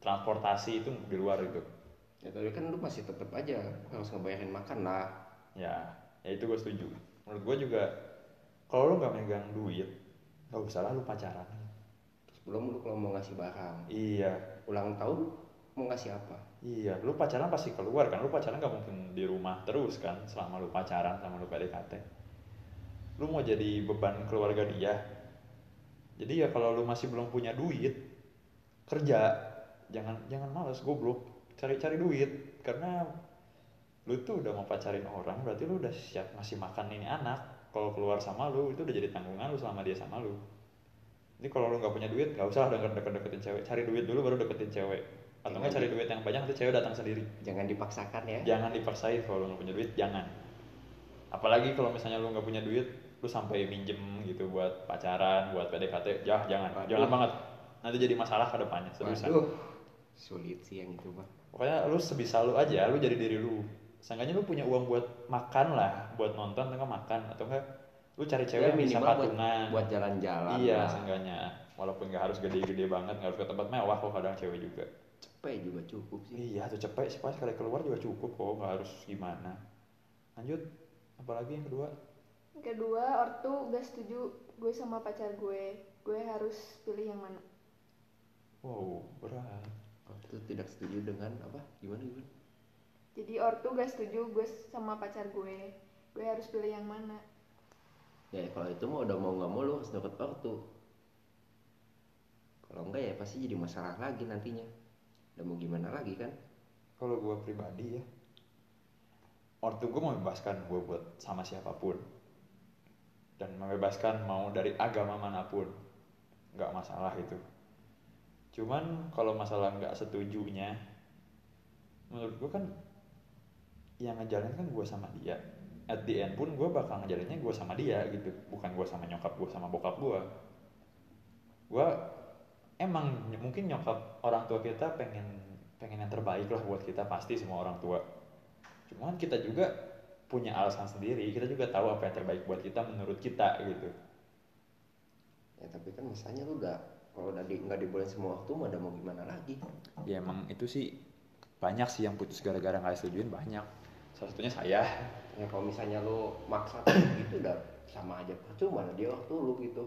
Transportasi itu di luar itu ya tapi kan lu masih tetap aja harus ngebayarin makan lah. Ya ya itu gue setuju. Menurut gue juga kalau lu nggak megang duit nggak usah lah lu pacaran. Terus belum lu kalau mau ngasih barang. Iya. Ulang tahun mau ngasih apa? Iya lu pacaran pasti keluar kan. Lu pacaran nggak mungkin di rumah terus kan selama lu pacaran sama lu PDKT lu mau jadi beban keluarga dia. Jadi ya kalau lu masih belum punya duit kerja jangan jangan malas goblok. Cari cari duit karena lu tuh udah mau pacarin orang berarti lu udah siap masih makan ini anak kalau keluar sama lu itu udah jadi tanggungan lu selama dia sama lu. Jadi kalau lu nggak punya duit nggak usah deket deket deketin cewek. Cari duit dulu baru deketin cewek. Atau nggak cari duit yang banyak nanti cewek datang sendiri. Jangan dipaksakan ya. Jangan dipaksain kalau lu nggak punya duit jangan. Apalagi kalau misalnya lu nggak punya duit lu sampai minjem gitu buat pacaran buat PDKT jah jangan. Waduh. jangan banget. Nanti jadi masalah ke depannya waduh. Sulit sih yang itu mah pokoknya lu sebisa lu aja lu jadi diri lu seenggaknya lu punya uang buat makan lah buat nonton atau makan atau enggak lu cari cewek Ya, yang bisa patungan buat jalan-jalan iya lah. seenggaknya. Walaupun nggak harus gede-gede banget nggak harus ke tempat mewah kok kadang cewek juga. Cepet juga cukup sih. Iya tuh cepet sih pas sekali keluar juga cukup kok nggak harus gimana. Lanjut apalagi yang kedua? Kedua, ortu gak setuju gue sama pacar gue. Gue harus pilih yang mana. wow berat. Oh, itu tidak setuju dengan apa? Gimana gimana Jadi ortu gak setuju gue sama pacar gue. Gue harus pilih yang mana. ya kalau itu mah udah mau nggak mau lu harus dapet ortu kalau enggak ya pasti jadi masalah lagi nantinya. Udah mau gimana lagi kan? Kalau gue pribadi ya ortu gue membebaskan gue buat sama siapa pun. Dan membebaskan mau dari agama mana pun nggak masalah itu. Cuman kalau masalah nggak setujunya menurut gue kan yang ngejalin kan gue sama dia. At the end pun gue bakal ngejalinnya gue sama dia gitu bukan gue sama nyokap gue sama bokap gue gue emang mungkin nyokap orang tua kita pengen pengen yang terbaik lah buat kita pasti semua orang tua. Cuman kita juga punya alasan sendiri kita juga tahu apa yang terbaik buat kita menurut kita gitu. Ya tapi kan misalnya lu udah kalau udah di, nggak dibolehin semua waktu mah udah mau gimana lagi? Ya emang itu sih banyak sih yang putus gara-gara nggak setujuin banyak salah satunya saya. Ya kalau misalnya lu maksa gitu udah sama aja. Percuma dia waktu lu gitu.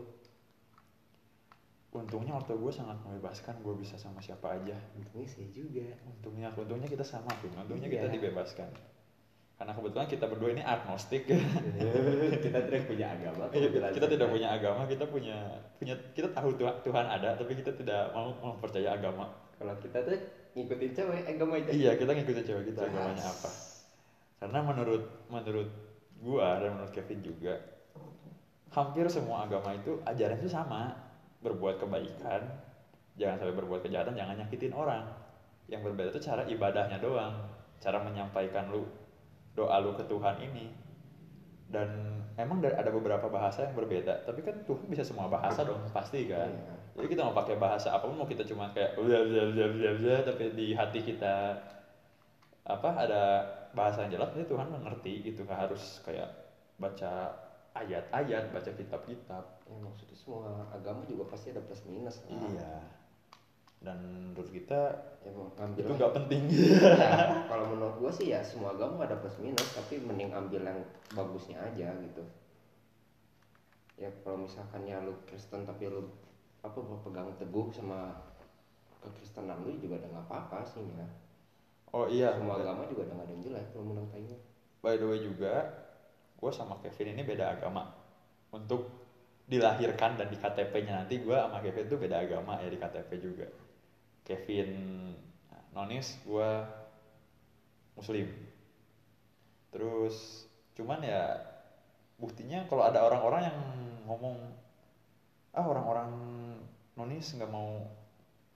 Untungnya ortu gue sangat membebaskan gue bisa sama siapa aja. Untungnya saya juga. Untungnya untungnya kita sama tuh untungnya Iya. kita dibebaskan. Karena kebetulan kita berdua ini agnostik. Kita tidak punya agama Iya, kita, tidak punya agama kita punya punya kita tahu Tuhan, Tuhan ada tapi kita tidak mau mempercaya agama. Kalau kita tuh ngikutin cewek agama aja iya kita ngikutin cewek kita agamanya apa karena menurut menurut gua dan menurut Kevin juga hampir semua agama itu ajaran itu sama. Berbuat kebaikan jangan sampai berbuat kejahatan jangan nyakitin orang. Yang berbeda itu cara ibadahnya doang cara menyampaikan lu doa lu ke Tuhan ini. Dan emang da- ada beberapa bahasa yang berbeda tapi kan Tuhan bisa semua bahasa dong pasti kan. Iya. jadi kita mau pakai bahasa apa pun mau kita cuma kayak bla bla bla bla, tapi di hati kita apa ada bahasa yang jelas nanti Tuhan mengerti gitu nggak harus kayak baca ayat-ayat baca kitab-kitab. Ya maksudnya semua agama juga pasti ada plus minus lah. iya. Dan menurut kita ya itu nggak penting. Ya, kalau menurut gua sih ya semua agama ada plus minus tapi mending ambil yang bagusnya aja gitu. Ya kalau misalkan ya lu Kristen tapi lu apa berpegang teguh sama kekristenan lu juga udah nggak apa-apa sih ya oh iya. Semua agama juga udah nggak ada yang jelek kalau menurut Aing by the way juga gue sama Kevin ini beda agama. Untuk dilahirkan dan di KTP-nya nanti gue sama Kevin tuh beda agama ya di KTP juga. Kevin nonis gue muslim. Terus cuman ya buktinya kalau ada orang-orang yang ngomong ah orang-orang nonis nggak mau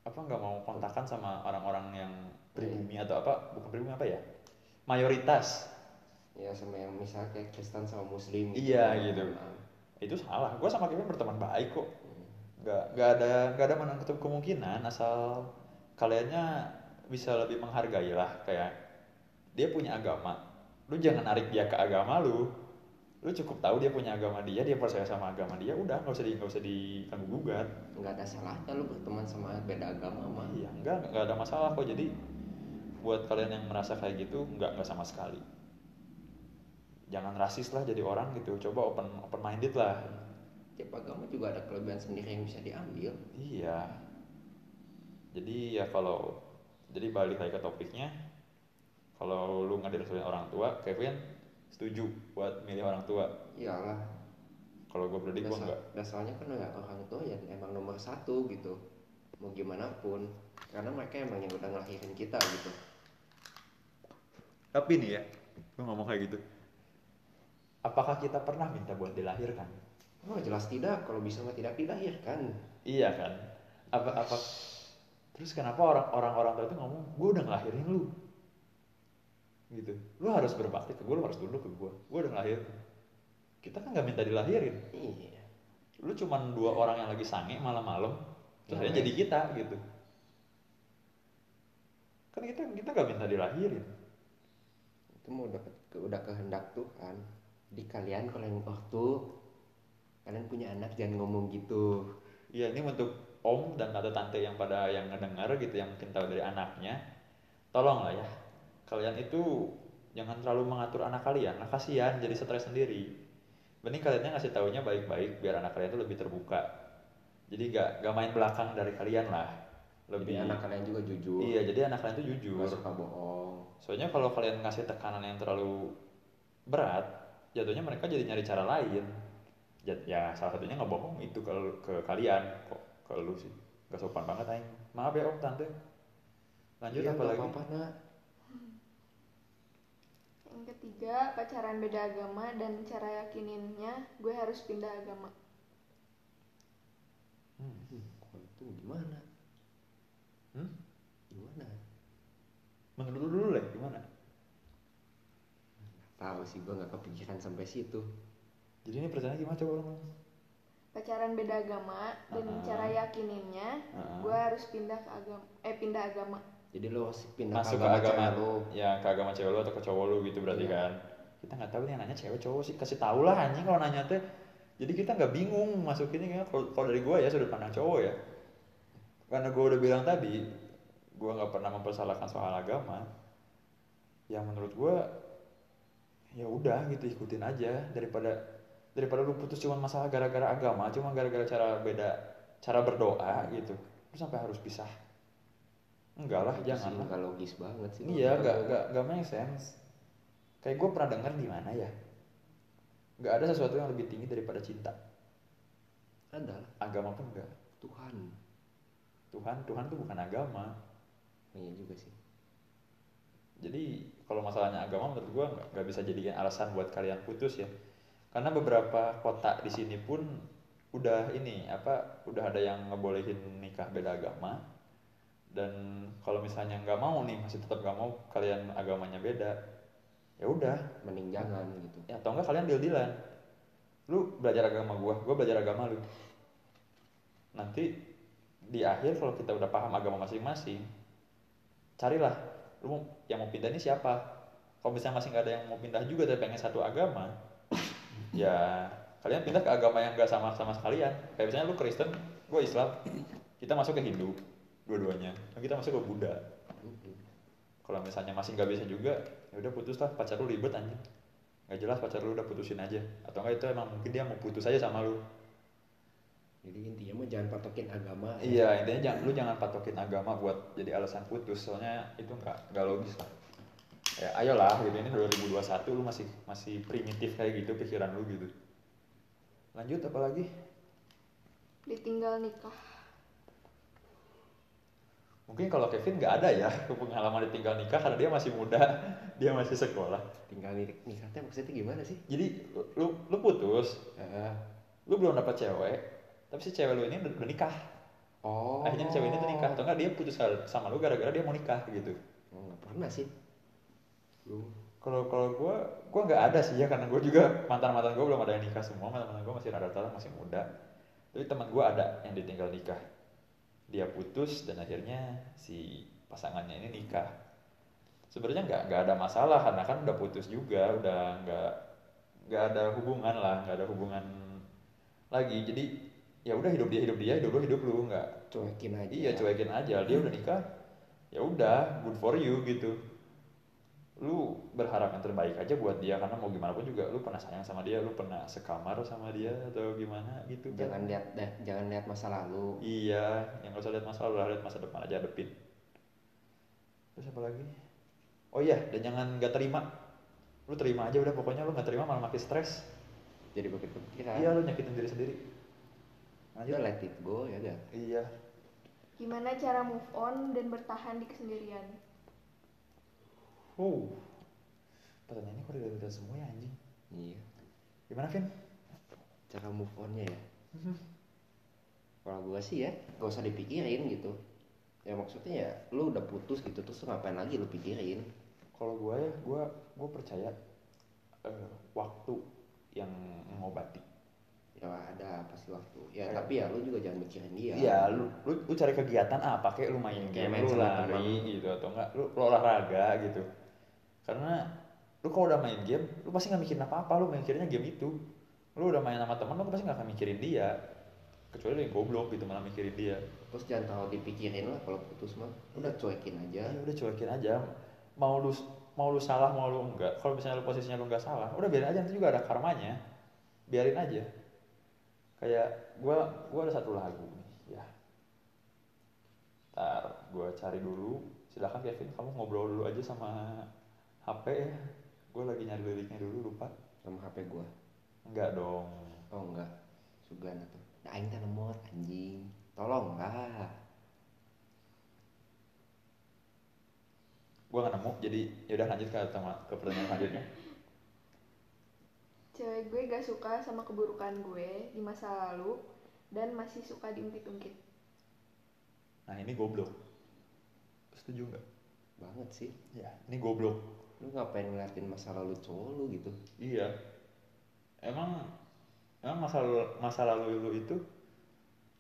apa nggak mau kontakan sama orang-orang yang pribumi atau apa? Bukan pribumi apa ya? Mayoritas. Ya sama yang misalnya kayak Kristen sama Muslim Iya, gitu. Nah, itu salah. Gue sama Kevin berteman baik kok. Nggak nggak ada nggak ada menutup kemungkinan asal kaliannya bisa lebih menghargai lah. Kayak dia punya agama. Lu jangan narik dia ke agama lu. Lu cukup tahu dia punya agama dia dia percaya sama agama dia udah nggak usah di nggak usah diganggu gugat nggak ada salahnya lu berteman sama beda agama mah iya enggak nggak ada masalah kok. Jadi buat kalian yang merasa kayak gitu nggak nggak sama sekali jangan rasis lah jadi orang gitu coba open open minded lah tiap agama juga ada kelebihan sendiri yang bisa diambil Iya. Jadi ya kalau jadi balik lagi ke topiknya, kalau lu nggak direstuin orang tua, Kevin setuju buat milih orang tua. iyalah Kalau gue pribadi gue enggak. dasarnya kan ya orang tua ya emang nomor satu gitu mau gimana pun karena mereka emang yang udah ngelahirin kita gitu Tapi nih ya, gue ngomong kayak gitu. Apakah kita pernah minta buat dilahirkan? oh jelas tidak kalau bisa mah tidak dilahirkan Iya kan? Apa apa? Terus kenapa orang orang orang tua itu ngomong, gue udah ngelahirin lu, gitu. Lu harus berbakti ke gue, lu harus tunduk ke gue. Gue udah ngelahirin. Kita kan nggak minta dilahirin. iya lu cuman dua orang yang lagi sange malam-malam terus guys. jadi kita gitu kan kita kita nggak minta dilahirin. Itu mau udah ke- udah kehendak Tuhan. Di kalian kalau yang waktu kalian punya anak jangan ngomong gitu. Iya ini untuk om dan tante tante yang pada yang ngedengar gitu yang mungkin tahu dari anaknya. Tolong lah ya kalian itu jangan terlalu mengatur anak kalian. Nah kasihan jadi stres sendiri. Mending kaliannya ngasih taunya baik-baik biar anak kalian tuh lebih terbuka. Jadi gak gak main belakang dari kalian lah lebih jadi anak kalian juga jujur iya jadi anak kalian tuh jujur nggak suka bohong Soalnya kalau kalian ngasih tekanan yang terlalu berat, jatuhnya mereka jadi nyari cara lain. Ya, ya salah satunya ngebohong itu ke, ke kalian kok ke lu sih. Gak sopan banget aing. Maaf ya om tante. Lanjut Iya, apa nggak lagi? apa-apa nak Yang ketiga, pacaran beda agama dan cara yakininnya gue harus pindah agama. Hmm. Itu gimana Hmm? gimana Menurut lu dulu lah gimana? tahu sih gue nggak kepikiran sampai situ Jadi ini pertanyaannya gimana coba ulang? Pacaran beda agama dan Ah. cara yakininnya Ah. gue harus pindah ke agama eh pindah agama. jadi lo harus pindah Masuk ke agama, agama cewek lo ya ke agama cewek lu atau ke cowok lu gitu berarti Iya. kan? Kita nggak tahu nih yang nanya cewek cowok sih kasih tahu lah anjing kalau nanya teh. Jadi kita nggak bingung masukinnya kan kalau dari gua ya sudut pandang cowok ya. Karena gua udah bilang tadi, gua nggak pernah mempersalahkan soal agama. Yang menurut gua ya udah gitu ikutin aja daripada daripada lu putus cuma masalah gara-gara agama, cuma gara-gara cara beda cara berdoa gitu. Lu sampai harus pisah. Enggak lah, Itu jangan lah. nggak logis banget sih Iya, gak, gak, gak make sense. Kayak gue pernah denger di mana ya. Gak ada sesuatu yang lebih tinggi daripada cinta. ada Agama pun enggak. Tuhan Tuhan, Tuhan tuh bukan agama. Iya juga sih. Jadi kalau masalahnya agama menurut gue nggak bisa jadikan alasan buat kalian putus ya. Karena beberapa kota di sini pun udah ini apa udah ada yang ngebolehin nikah beda agama. Dan kalau misalnya nggak mau nih masih tetap nggak mau kalian agamanya beda ya udah. Mending jangan gitu. Ya atau enggak kalian deal dealan lu belajar agama gua gua belajar agama lu. Nanti di akhir kalau kita udah paham agama masing-masing carilah lu mau, yang mau pindah ini siapa? Kalau misalnya masih nggak ada yang mau pindah juga tapi pengen satu agama ya kalian pindah ke agama yang nggak sama sama sekalian. Kayak misalnya lu Kristen gua Islam kita masuk ke Hindu dua-duanya. Dan kita masuk ke Buddha. Kalau misalnya masih nggak bisa juga ya udah putus lah pacar lu ribet anjing. Nggak jelas pacar lu udah putusin aja. Atau enggak itu emang mungkin dia mau putus aja sama lu jadi intinya mah jangan patokin agama ya. iya intinya jangan lu jangan patokin agama buat jadi alasan putus. Soalnya itu nggak nggak logis lah. Ya ayolah gitu. Ini 2021 lu masih masih primitif kayak gitu pikiran lu gitu. Lanjut apa lagi? Ditinggal nikah. mungkin kalau Kevin nggak ada ya pengalaman ditinggal nikah karena dia masih muda dia masih sekolah. Tinggal nik nikahnya maksudnya gimana sih? Jadi lu lu putus Eh, lu belum dapat cewek tapi si cewek lu ini udah, udah nikah oh akhirnya cewek ini tuh nikah atau enggak dia putus sama lu gara-gara dia mau nikah gitu pernah sih Kalau kalau gue, gue nggak ada sih ya karena gue juga mantan mantan gue belum ada yang nikah semua, mantan mantan gue masih rata-rata masih muda. Tapi teman gue ada yang ditinggal nikah. Dia putus dan akhirnya si pasangannya ini nikah. Sebenarnya nggak nggak ada masalah karena kan udah putus juga, udah nggak nggak ada hubungan lah, nggak ada hubungan lagi. Jadi ya udah hidup dia hidup dia, hidup lu hidup lu nggak. Cuekin aja Iya cuekin aja. Dia udah nikah ya udah good for you gitu. Lu berharap yang terbaik aja buat dia karena mau gimana pun juga lu pernah sayang sama dia lu pernah sekamar sama dia atau gimana gitu kan. jangan lihat dah, jangan lihat masa lalu. Iya yang gak usah lihat masa lalu lihat masa depan aja hadepin. Terus apa lagi? Oh iya dan jangan gak terima. Lu terima aja udah pokoknya lu gak terima malah makin stres. Jadi pikiran iya lu nyakitin diri sendiri udah let it go ya udah. Iya. Gimana cara move on dan bertahan di kesendirian? oh pertanyaannya kok udah udah semua ya anjing? Iya. Gimana Vin? Cara move onnya ya? Kalau gua sih ya gak usah dipikirin gitu. Ya maksudnya ya lu udah putus gitu terus ngapain lagi lu pikirin? Kalau gue ya, gue gue percaya eh, waktu yang mengobati. Ya ada pasti waktu ya Kayak- tapi ya lu juga jangan mikirin dia Iya, lu, lu lu cari kegiatan apa kayak lu main Kayak game, main lu sama lari teman. gitu atau enggak lu, lu olahraga gitu. Karena lu kalau udah main game, lu pasti nggak mikirin apa-apa, lu mikirinnya game itu. Lu udah main sama teman, lu pasti nggak akan mikirin dia. Kecuali lu yang goblok gitu malah mikirin dia. terus jangan terlalu dipikirin lah kalau putus mah udah cuekin aja Ya udah cuekin aja. Mau lu mau lu salah mau lu enggak. Kalau misalnya lu posisinya lu nggak salah, udah biarin aja nanti juga ada karmanya. Biarin aja. Kayak gua gua ada satu lagu nih, ya. Ntar gua cari dulu. Silakan Kevin, kamu ngobrol dulu aja sama HP ya. Gue lagi nyari liriknya dulu lupa. sama HP gua Enggak dong. oh enggak sugan tuh nah aing teh lemot anjing tolong lah Gua nggak nemu. Jadi yaudah lanjut ke ke pertanyaan selanjutnya. Cewek gue gak suka sama keburukan gue di masa lalu dan masih suka diungkit-ungkit. Nah ini goblok. Setuju nggak? banget sih Ya, ini goblok. lu ngapain ngeliatin masa lalu cowok lu gitu Iya. Emang emang masa lalu, masa lalu lu itu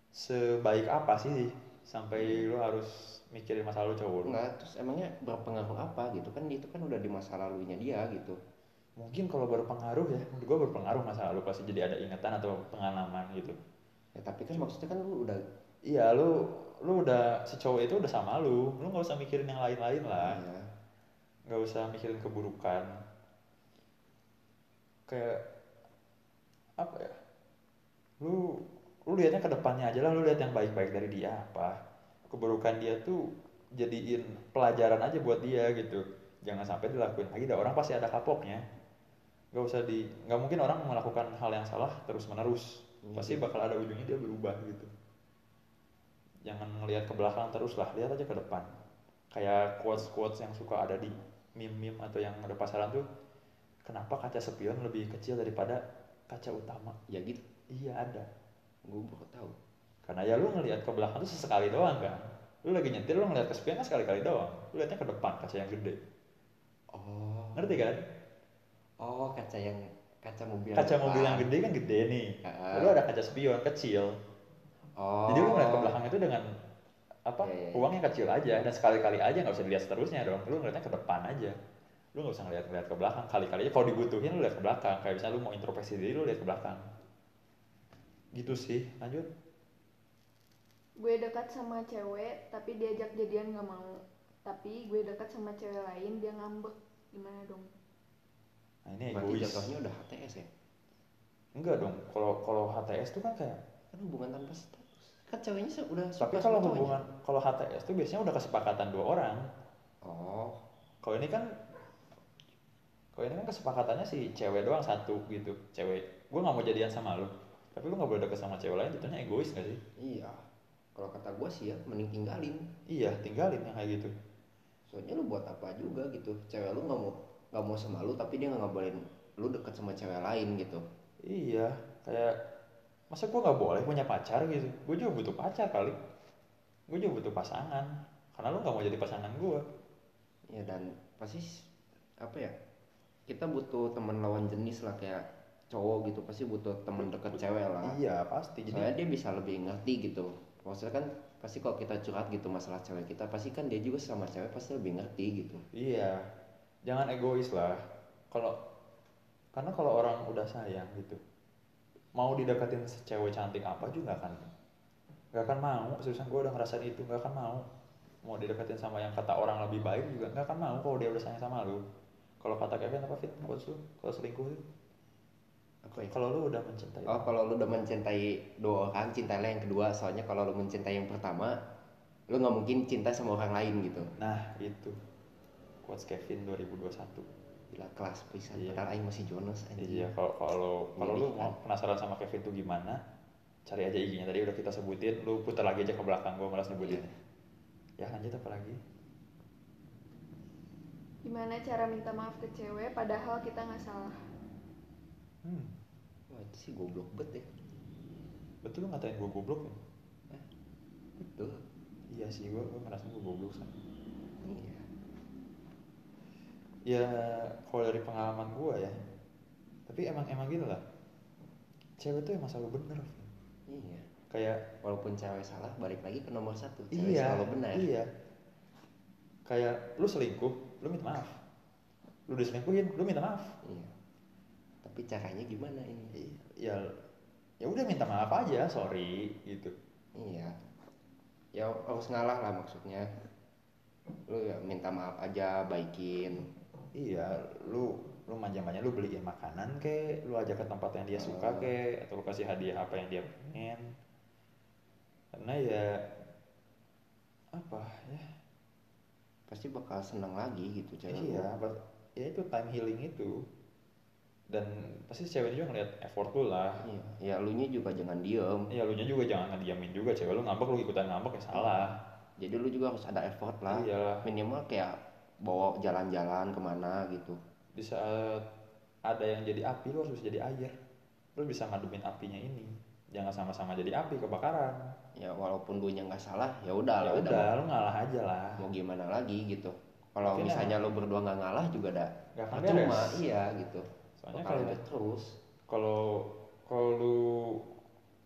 sebaik apa sih sampai lu harus mikirin masa lalu cowok lu? enggak terus emangnya berpengaruh apa gitu kan itu kan udah di masa lalunya dia gitu Mungkin kalau berpengaruh ya, menurut gua berpengaruh masa lalu pasti jadi ada ingatan atau pengalaman gitu. ya tapi kan maksudnya kan lu udah Iya, lu lu udah si cowok itu udah sama lu, lu nggak usah mikirin yang lain-lain lah, ya, nggak usah mikirin keburukan. Kayak apa ya? Lu lu lihatnya ke depannya aja lah, lu lihat yang baik-baik dari dia apa. Keburukan dia tuh jadiin pelajaran aja buat dia gitu. Jangan sampai dilakuin lagi, dah orang pasti ada kapoknya. Gak usah di, nggak mungkin orang melakukan hal yang salah terus menerus. Pasti bakal ada ujungnya dia berubah gitu. Jangan ngelihat ke belakang terus lah, lihat aja ke depan. Kayak quotes quotes yang suka ada di meme-meme atau yang ada pasaran tuh. Kenapa kaca spion lebih kecil daripada kaca utama? ya gitu Iya ada. gue baru tahu Karena ya lu ngelihat ke belakang tuh sesekali doang kan. Lu lagi nyetir lu ngelihat ke spion kan sekali-kali doang. Lu lihatnya ke depan kaca yang gede. oh Ngerti kan? Oh kaca yang kaca mobil Kaca depan. mobil yang gede kan gede nih. Ah. Lalu ada kaca spion kecil. oh Jadi lu ngeliat ke belakang itu dengan apa Iya, iya, iya. ruang yang kecil aja dan sekali-kali aja nggak usah dilihat seterusnya dong. Lu ngeliatnya ke depan aja. Lu nggak usah ngeliat-ngeliat ke belakang. Kali-kali aja kalau dibutuhin lu lihat ke belakang. Kayak misalnya lu mau introspeksi diri lu lihat ke belakang. Gitu sih. Lanjut. Gue dekat sama cewek tapi diajak jadian gak mau. Tapi gue dekat sama cewek lain dia ngambek. Gimana dong? Nah, ini berarti egois. jatuhnya udah HTS ya Enggak dong. Kalau kalau HTS tuh kan kayak kan hubungan tanpa status kan ceweknya udah tapi kalau hubungan kalau HTS tuh biasanya udah kesepakatan dua orang. oh Kalau ini kan kalau ini kan kesepakatannya si cewek doang satu gitu. Cewek, gue nggak mau jadian sama lu. Tapi lu nggak boleh deket sama cewek lain, jatuhnya egois gak sih? iya kalau kata gue sih ya mending tinggalin Iya, tinggalin yang kayak gitu. soalnya lu buat apa juga gitu cewek lu nggak mau nggak mau sama lu tapi dia nggak ngabalin lu deket sama cewek lain gitu Iya, kayak masa gue nggak boleh punya pacar gitu? Gue juga butuh pacar kali. Gue juga butuh pasangan. Karena lu nggak mau jadi pasangan gue. ya dan pasti apa ya kita butuh teman lawan jenis lah kayak cowok gitu pasti butuh teman deket cewek lah iya pasti jadi soalnya dia bisa lebih ngerti gitu maksudnya kan pasti kalau kita curhat gitu masalah cewek kita pasti kan dia juga sama cewek pasti lebih ngerti gitu Iya, jangan egois lah. Kalau karena kalau orang udah sayang gitu, mau dideketin cewek cantik apa juga akan nggak akan mau. Seriusan gue udah ngerasain itu nggak akan mau. Mau dideketin sama yang kata orang lebih baik juga nggak akan mau kalau dia udah sayang sama lu. Kalau kata Kevin apa Fit? Lu kalau selingkuh itu. ya Kalau lu udah mencintai. oh kalau lu udah mencintai dua orang cintailah yang kedua soalnya kalau lu mencintai yang pertama lu nggak mungkin cinta sama orang lain gitu Nah itu quotes Kevin 2021. gila kelas pisan Iya. padahal aing masih Jonas anjing. Iya, kalau kalau kalau lu Milih, mau penasaran sama Kevin tuh gimana, cari aja IG-nya tadi udah kita sebutin, lu putar lagi aja ke belakang gua malas nyebutin. Ya lanjut apa lagi? Gimana cara minta maaf ke cewek padahal kita nggak salah? Hmm, wah itu sih goblok bet ya betul lu ngatain gua goblok ya? betul Iya sih, gua gua merasa gua goblok sih. Iya Ya kalau dari pengalaman gua ya, tapi emang emang gitu lah. Cewek tuh emang selalu bener. Iya Kayak walaupun cewek salah balik lagi ke nomor satu cewek iya, selalu benar iya. Kayak lu selingkuh, lu minta maaf. Lu diselingkuhin, lu minta maaf. iya tapi caranya gimana ini ya ya udah minta maaf aja sorry gitu iya ya harus ngalah lah maksudnya lu ya minta maaf aja baikin iya lu lu manja-manja lu beliin makanan ke lu ajak ke tempat yang dia suka ke atau lu kasih hadiah apa yang dia pengen. Karena ya apa ya? Pasti bakal seneng lagi gitu cewek iya but- ya itu time healing itu. Dan pasti cewek juga ngeliat effort lu lah. Iya ya lu nya juga jangan diem. Ya lu nya juga jangan ngediamin juga cewek lu ngambek lu ikutan ngambek ya salah. Jadi lu juga harus ada effort lah. Iyalah minimal kayak bawa jalan-jalan ke mana gitu. Di saat ada yang jadi api lu harus bisa jadi air. Lu bisa ngademin apinya ini. Jangan sama-sama jadi api kebakaran. Ya walaupun nya nggak salah ya udah ya lah udah lu ngalah aja lah. mau gimana lagi gitu. Kalau misalnya lu berdua nggak ngalah juga ada Nggak akan percuma iya gitu. Soalnya kalau terus. kalau kalau lu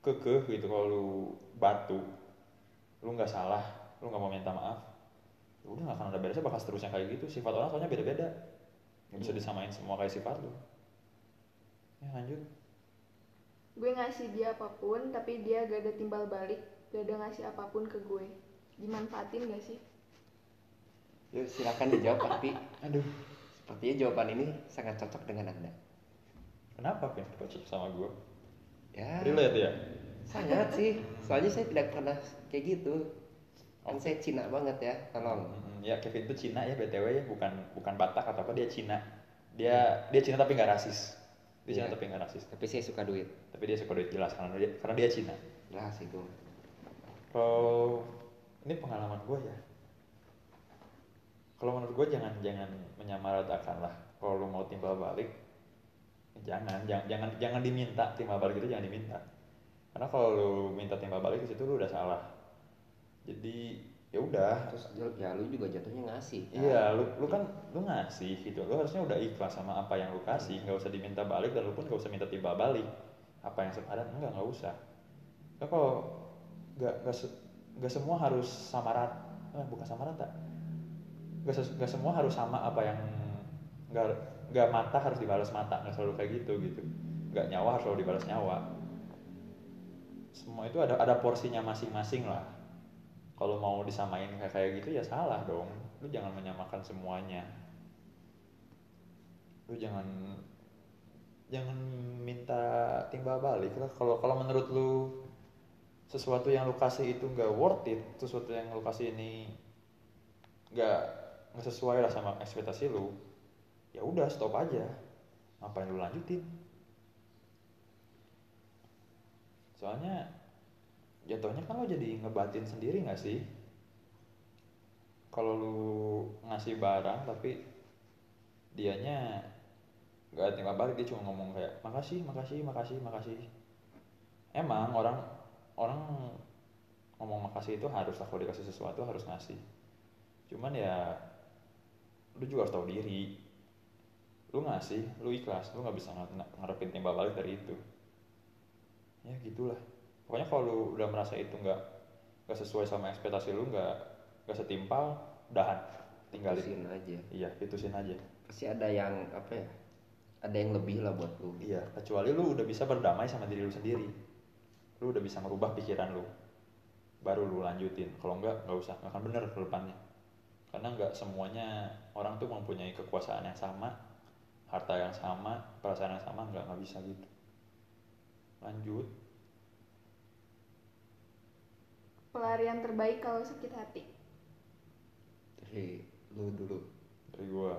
kekeh gitu kalau lu batu lu nggak salah lu nggak mau minta maaf ya udah nggak akan ada beresnya bakal seterusnya kayak gitu. Sifat orang soalnya beda-beda. Nggak bisa disamain semua kayak sifat lu. Ya lanjut. Gue ngasih dia apa pun, tapi dia gak ada timbal balik, gak ada ngasih apa pun ke gue. Dimanfaatin gak sih? Yuk silakan dijawab tapi aduh. Sepertinya jawaban ini sangat cocok dengan anda. Kenapa Vin cocok sama gue ya. Relate ya? Sangat sih. Soalnya saya tidak pernah kayak gitu kan saya Cina banget ya tolong Mm, ya Kevin tuh Cina ya btw ya bukan bukan Batak atau apa dia Cina. Dia dia Cina tapi nggak rasis. Dia Cina Iya. tapi nggak rasis. Tapi saya suka duit. Tapi dia suka duit jelas karena dia karena dia Cina. Jelas itu kalau ini pengalaman gue ya. Kalau menurut gue jangan jangan menyamaratakan lah kalau lu mau timbal balik jangan jangan jangan jangan diminta timbal balik itu jangan diminta. Karena kalau lu minta timbal balik di situ lu udah salah jadi ya udah terus ya lu juga jatuhnya ngasih kan? Iya, lu, lu kan lu ngasih gitu. Lu harusnya udah ikhlas sama apa yang lu kasih, nggak usah diminta balik dan lu pun nggak usah minta timbal balik. Apa yang sepadan enggak nggak usah. Nah, kalau nggak nggak se- nggak semua harus sama rata, eh, bukan sama rata. Nggak ses- nggak semua harus sama apa yang nggak nggak mata harus dibalas mata, nggak selalu kayak gitu gitu. Nggak nyawa harus selalu dibalas nyawa. Semua itu ada ada porsinya masing-masing lah kalau mau disamain kayak kayak gitu ya salah dong. Lu jangan menyamakan semuanya. Lu jangan jangan minta timbal balik lah. Kalau kalau menurut lu sesuatu yang lu kasih itu nggak worth it sesuatu yang lu kasih ini nggak nggak sesuai lah sama ekspektasi lu ya udah stop aja. Ngapain lu lanjutin? Soalnya jatuhnya kan lo jadi ngebatin sendiri nggak sih? Kalau lu ngasih barang tapi dianya nggak terima balik dia cuma ngomong kayak makasih makasih makasih makasih. Emang orang orang ngomong makasih itu harus kalau dikasih sesuatu harus ngasih. Cuman ya lu juga harus tahu diri. Lu ngasih lu ikhlas lu nggak bisa nga- ngarepin timbal balik dari itu. Ya gitulah pokoknya kalau lu udah merasa itu nggak nggak sesuai sama ekspektasi lu nggak nggak setimpal udahan. Tinggalin. Putusin aja. Iya putusin aja. Pasti ada yang apa ya ada yang lebih lah buat lu. Iya kecuali lu udah bisa berdamai sama diri lu sendiri. Lu udah bisa merubah pikiran lu. Baru lu lanjutin. Kalau enggak nggak usah. Nggak akan bener ke depannya. Karena nggak semuanya orang tuh mempunyai kekuasaan yang sama harta yang sama perasaan yang sama nggak nggak bisa gitu. Lanjut pelarian terbaik kalau sakit hati? Dari lu dulu. Dari gua.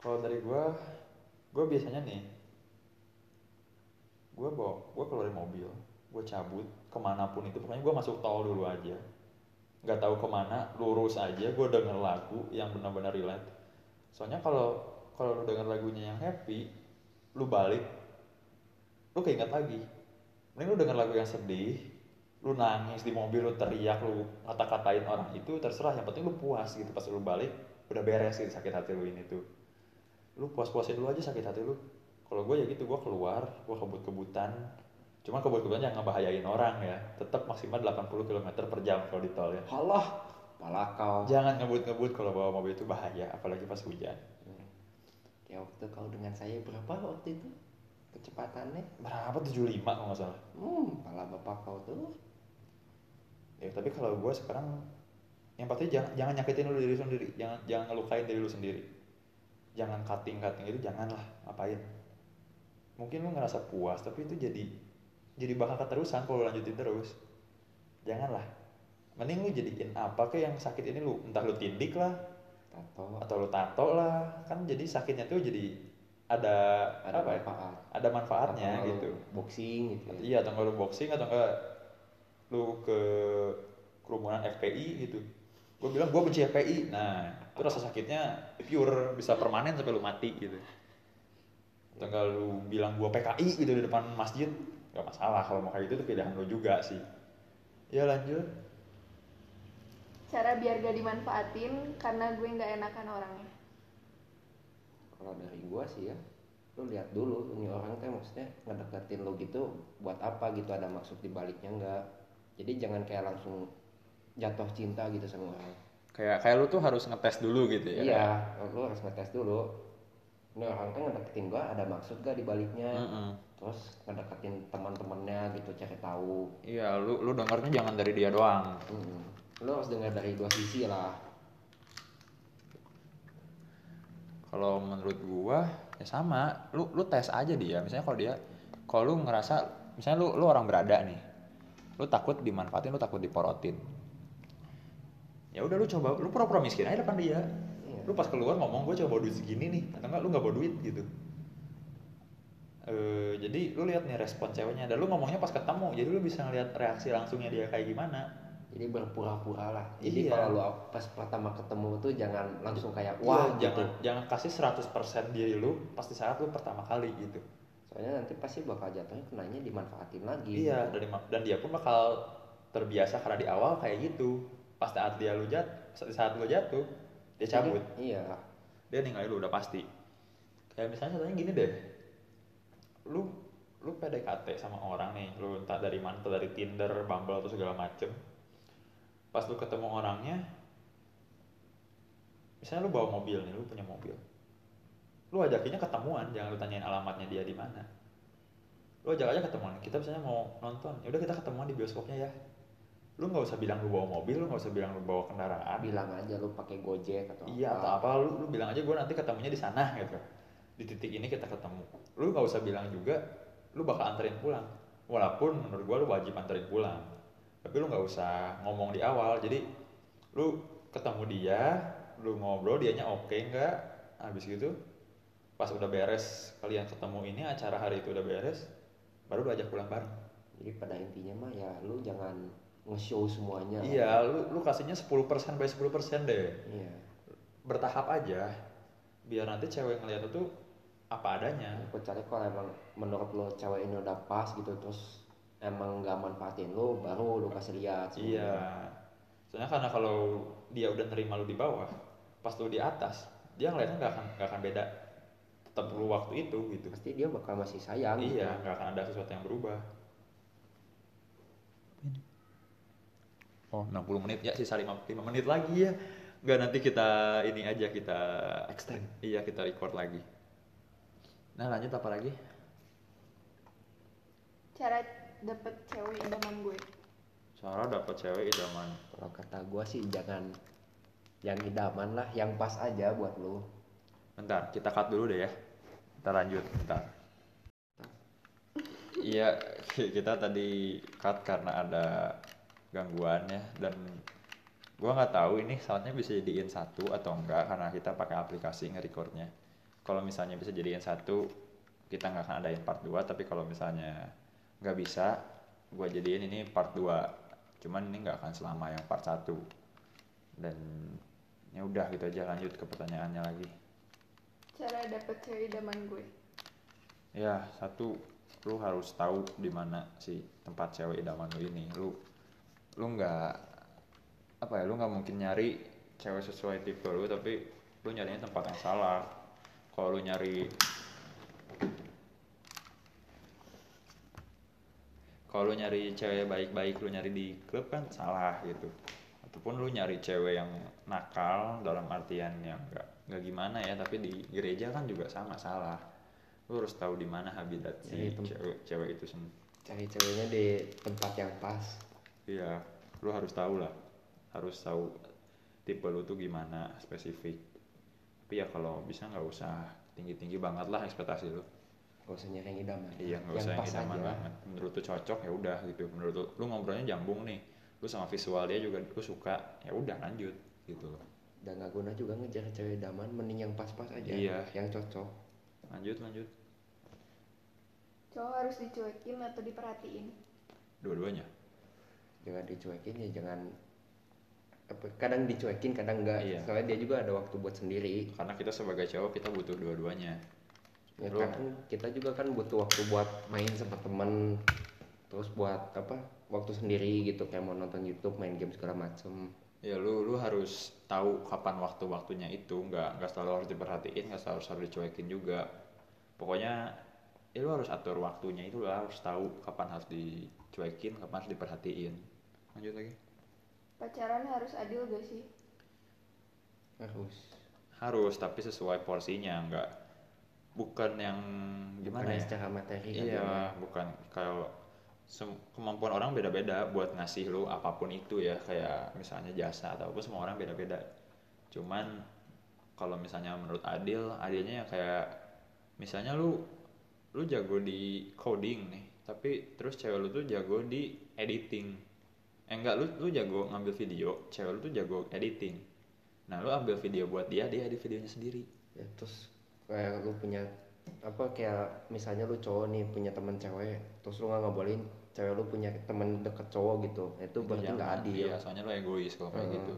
Kalau dari gua gua biasanya nih gua bawa gua keluarin mobil gua cabut ke mana pun itu. Pokoknya gua masuk tol dulu aja. Nggak tahu ke mana lurus aja gua denger lagu yang benar-benar relate. Soalnya kalau kalau lu denger lagunya yang happy lu balik lu keinget lagi. Mending lu denger lagu yang sedih lu nangis di mobil lu teriak lu kata-katain orang itu terserah yang penting lu puas gitu. Pas lu balik udah beres gitu sakit hati lu ini tuh. Lu puas-puasin dulu aja sakit hati lu. Kalau gue ya gitu gue keluar gue kebut-kebutan. Cuma kebut-kebutan jangan ngebahayain orang ya. Tetap maksimal 80 km per jam kalau di tol ya. Halah kau. Jangan ngebut-ngebut kalau bawa mobil itu bahaya apalagi pas hujan. Ya waktu kau dengan saya berapa waktu itu? Kecepatannya? Berapa? 75 kalau nggak salah. Hmm pala bapak kau tuh ya tapi kalau gue sekarang yang pasti jangan jangan nyakitin lu diri sendiri. Jangan jangan ngelukain diri lu sendiri. Jangan cutting cutting itu janganlah. Ngapain? Mungkin lu ngerasa puas tapi itu jadi jadi bakal keterusan kalau lanjutin terus. Janganlah. Mending lu jadiin apa ke yang sakit ini lu? Entah lu tindik lah tato. atau lu tato lah. Kan jadi sakitnya tuh jadi ada, ada apa ya? manfaat. Ada manfaatnya Atau gitu. boxing gitu ya. Iya, atau enggak lu boxing atau enggak lu ke kerumunan FPI gitu. Gue bilang gue benci FPI. Nah, itu rasa sakitnya pure bisa permanen sampai lu mati gitu. Atau enggak lu bilang gue PKI gitu di depan masjid, gak masalah kalau mau kayak gitu itu pilihan lu juga sih. Ya lanjut. cara biar gak dimanfaatin karena gue nggak enakan orangnya kalau dari gua sih ya lu lihat dulu ini orang teh maksudnya ngedeketin lu gitu buat apa gitu ada maksud di baliknya enggak jadi jangan kayak langsung jatuh cinta gitu sama orang Kayak kayak lu tuh harus ngetes dulu gitu ya. iya lu harus ngetes dulu ini orang teh ngedeketin gua ada maksud gak di baliknya Mm-mm. terus ngedeketin teman-temannya gitu cari tahu Iya, lu lu dengarnya jangan dari dia doang. Hmm. lu harus dengar dari dua sisi lah Kalau menurut gua ya sama, lu lu tes aja dia. Misalnya kalau dia kalau lu ngerasa misalnya lu lu orang berada nih. Lu takut dimanfaatin, lu takut diporotin. Ya udah lu coba lu pura-pura miskin aja depan dia. Iya. Lu pas keluar ngomong gua coba bawa duit segini nih, atau enggak lu nggak bawa duit gitu. Eh, jadi lu lihat nih respon ceweknya dan lu ngomongnya pas ketemu jadi lu bisa ngeliat reaksi langsungnya dia kayak gimana jadi berpura-pura lah jadi Iya. kalau lu pas pertama ketemu tuh jangan langsung kayak wah wah gitu jangan jangan kasih 100% diri lu pasti saat lu pertama kali gitu soalnya nanti pasti bakal jatuhnya kenanya dimanfaatin lagi Iya, dan, dan dia pun bakal terbiasa karena di awal kayak gitu. Pas saat dia lu jat, saat lu jatuh, dia cabut. iya Dia ninggalin lu udah pasti. Kayak misalnya contohnya gini deh. Lu lu PDKT sama orang nih, lu entah dari mana, entah dari Tinder, Bumble atau segala macem. Pas lu ketemu orangnya, misalnya lu bawa mobil nih, lu punya mobil. Lu ajakinnya ketemuan, jangan lu tanyain alamatnya dia di mana. Lu ajak aja ketemuan kita misalnya mau nonton ya udah kita ketemuan di bioskopnya ya. Lu nggak usah bilang lu bawa mobil lu nggak usah bilang lu bawa kendaraan. Bilang aja lu pakai gojek atau iya atau apa lu, lu bilang aja gue nanti ketemunya di sana gitu. Di titik ini kita ketemu. Lu nggak usah bilang juga lu bakal anterin pulang. Walaupun menurut gue lu wajib anterin pulang tapi lu nggak usah ngomong di awal. Jadi lu ketemu dia lu ngobrol dianya oke nggak? Habis gitu pas udah beres kalian ketemu ini acara hari itu udah beres baru lu ajak pulang bareng. Jadi pada intinya mah ya lu jangan nge-show semuanya. Iya lu lu kasihnya 10% by 10% deh. Iya. Bertahap aja biar nanti cewek ngeliat itu apa adanya. Kecuali kalau emang menurut lo cewek ini udah pas gitu terus emang nggak manfaatin lo baru lo kasih lihat semuanya. iya. Soalnya karena kalau dia udah nerima lu di bawah pas lu di atas dia ngeliatnya nggak akan nggak akan beda tetap perlu waktu itu gitu. Pasti dia bakal masih sayang gitu. iya nggak akan ada sesuatu yang berubah. Oh 60 menit. Ya sisa 5, 5 menit lagi ya. Nggak nanti kita ini aja kita Extend. iya kita record lagi. Nah lanjut apa lagi? Cara dapet cewek idaman gue. Cara dapat cewek idaman. Kalau kata gua sih jangan yang idaman lah. Yang pas aja buat lu. Bentar kita cut dulu deh ya kita lanjut bentar. Iya kita tadi cut karena ada gangguan ya dan gua nggak tahu ini soundnya bisa jadiin satu atau enggak karena kita pakai aplikasi nge-recordnya. Kalau misalnya bisa jadiin satu kita nggak akan adain part 2 tapi kalau misalnya nggak bisa gua jadiin ini part 2 cuman ini nggak akan selama yang part 1 dan ya udah gitu aja lanjut ke pertanyaannya lagi cara dapet cewek idaman gue Ya, satu lu harus tahu di mana si tempat cewek idaman lu ini. Lu lu nggak apa ya, lu nggak mungkin nyari cewek sesuai tipe lu tapi lu nyarinya tempat yang salah. Kalau lu nyari kalau lu nyari cewek baik-baik lu nyari di klub kan salah gitu ataupun lu nyari cewek yang nakal dalam artian yang nggak nggak gimana ya tapi di gereja kan juga sama salah. Lu harus tahu di mana habitat si cewek cewek itu sendiri cari ceweknya di tempat yang pas. Iya lu harus tahu lah. Harus tahu tipe lu tuh gimana spesifik. Tapi ya kalau bisa nggak usah tinggi tinggi banget lah ekspektasi lu. Gak usah nyari yang idaman. Iya nggak usah yang pas idaman aja. banget. Menurut lu cocok ya udah gitu. Menurut lu lu ngobrolnya jambung nih. Lu sama visual dia juga lu suka ya udah lanjut gitu. loh dan gak guna juga ngejar cewek idaman mending yang pas-pas aja Iya. yang cocok. Lanjut lanjut. Cowok harus dicuekin atau diperhatiin? Dua-duanya. Jangan dicuekin ya jangan apa kadang dicuekin kadang enggak Iya. soalnya dia juga ada waktu buat sendiri. Karena kita sebagai cowok kita butuh dua-duanya. Ya Lu- kan kita juga kan butuh waktu buat main sama temen terus buat apa waktu sendiri gitu kayak mau nonton YouTube main game segala macem ya lu lu harus tahu kapan waktu-waktunya itu. Nggak nggak selalu harus diperhatiin nggak selalu harus dicuekin juga. Pokoknya ya lu harus atur waktunya itu lu harus tahu kapan harus dicuekin kapan harus diperhatiin. Lanjut lagi. Pacaran harus adil gak sih? Harus. Harus tapi sesuai porsinya nggak. Bukan yang gimana Bukan ya? secara materi iya ya. bukan. Kalau kemampuan orang beda-beda buat ngasih lu apa pun itu ya. Kayak misalnya jasa atau apa semua orang beda-beda. Cuman kalau misalnya menurut Adil adilnya ya kayak misalnya lu lu jago di coding nih tapi terus cewek lu tuh jago di editing. Eh enggak lu lu jago ngambil video cewek lu tuh jago editing. Nah lu ambil video buat dia dia edit videonya sendiri. Ya terus kayak lu punya apa kayak misalnya lu cowok nih punya teman cewek terus lu nggak ngebolehin cewek lu punya teman deket cowok gitu itu berarti nggak adil Iya, soalnya lo egois kalau kayak Heeh. gitu.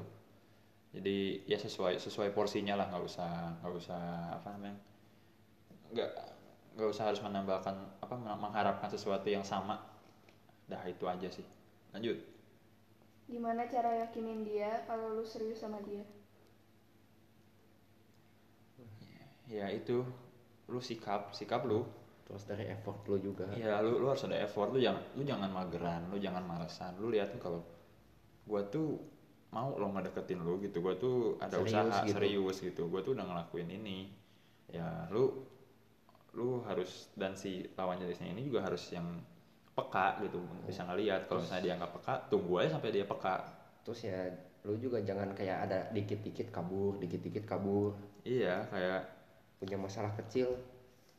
Jadi ya sesuai sesuai porsinya lah, nggak usah nggak usah apa namanya, nggak nggak usah harus menambahkan apa meng- mengharapkan sesuatu yang sama. Dah itu aja sih. Lanjut. gimana cara yakinin dia kalau lu serius sama dia Ya itu, lu sikap sikap lu. Terus dari effort lu juga Iya, lu lu harus ada effort. Lu jangan lu jangan mageran, lu jangan malesan. Lu lihat tuh kalau gua tuh mau lo ngedeketin lu gitu. Gua tuh ada Serius usaha gitu. serius gitu. Gua tuh udah ngelakuin ini. Ya, lu lu harus dan si lawan jenisnya ini juga harus yang peka gitu bisa ngelihat kalau misalnya dia nggak peka tunggu aja sampai dia peka terus ya lu juga jangan kayak ada dikit-dikit kabur dikit-dikit kabur iya kayak punya masalah kecil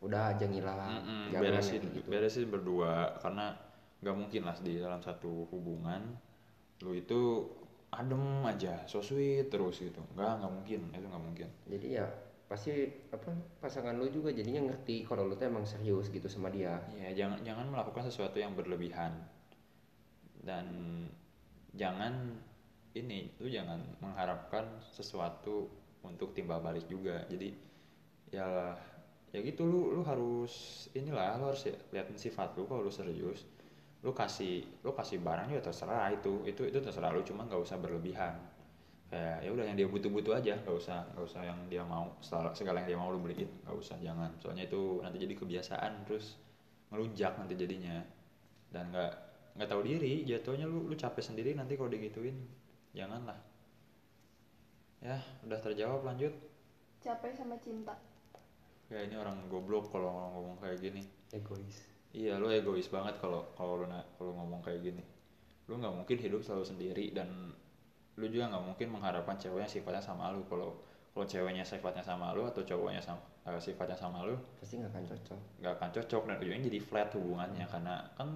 udah aja ngilang mm-mm, Jangan beresin gitu. beresin berdua karena nggak mungkin lah di dalam satu hubungan lu itu adem aja so sweet terus gitu. Nggak nggak mungkin itu nggak mungkin. Jadi ya pasti apa pasangan lu juga jadinya ngerti kalau lu tuh emang serius gitu sama dia. Ya jangan jangan melakukan sesuatu yang berlebihan. Dan jangan ini lu jangan mengharapkan sesuatu untuk timbal balik juga. Jadi ya ya gitu lu lu harus inilah lu harus ya, liatin sifat lu kalau lu serius lu kasih lu kasih barang ya terserah itu itu itu terserah lu cuma nggak usah berlebihan. Kayak ya udah yang dia butuh-butuh aja nggak usah nggak usah yang dia mau segala, segala yang dia mau lu beliin nggak usah jangan. Soalnya itu nanti jadi kebiasaan terus ngelunjak nanti jadinya. Dan nggak nggak tahu diri jatuhnya lu lu capek sendiri nanti kalau digituin. Janganlah. Ya udah terjawab lanjut. Capek sama cinta ya ini orang goblok kalau ngomong kayak gini egois Iya, lu egois banget kalau kalau lu kalau ngomong kayak gini. Lu nggak mungkin hidup selalu sendiri dan lu juga nggak mungkin mengharapkan ceweknya sifatnya sama lu. Kalau kalau ceweknya sifatnya sama lu atau cowoknya sama, eh, sifatnya sama lu, pasti nggak akan cocok nggak akan cocok dan ujungnya jadi flat hubungannya karena kan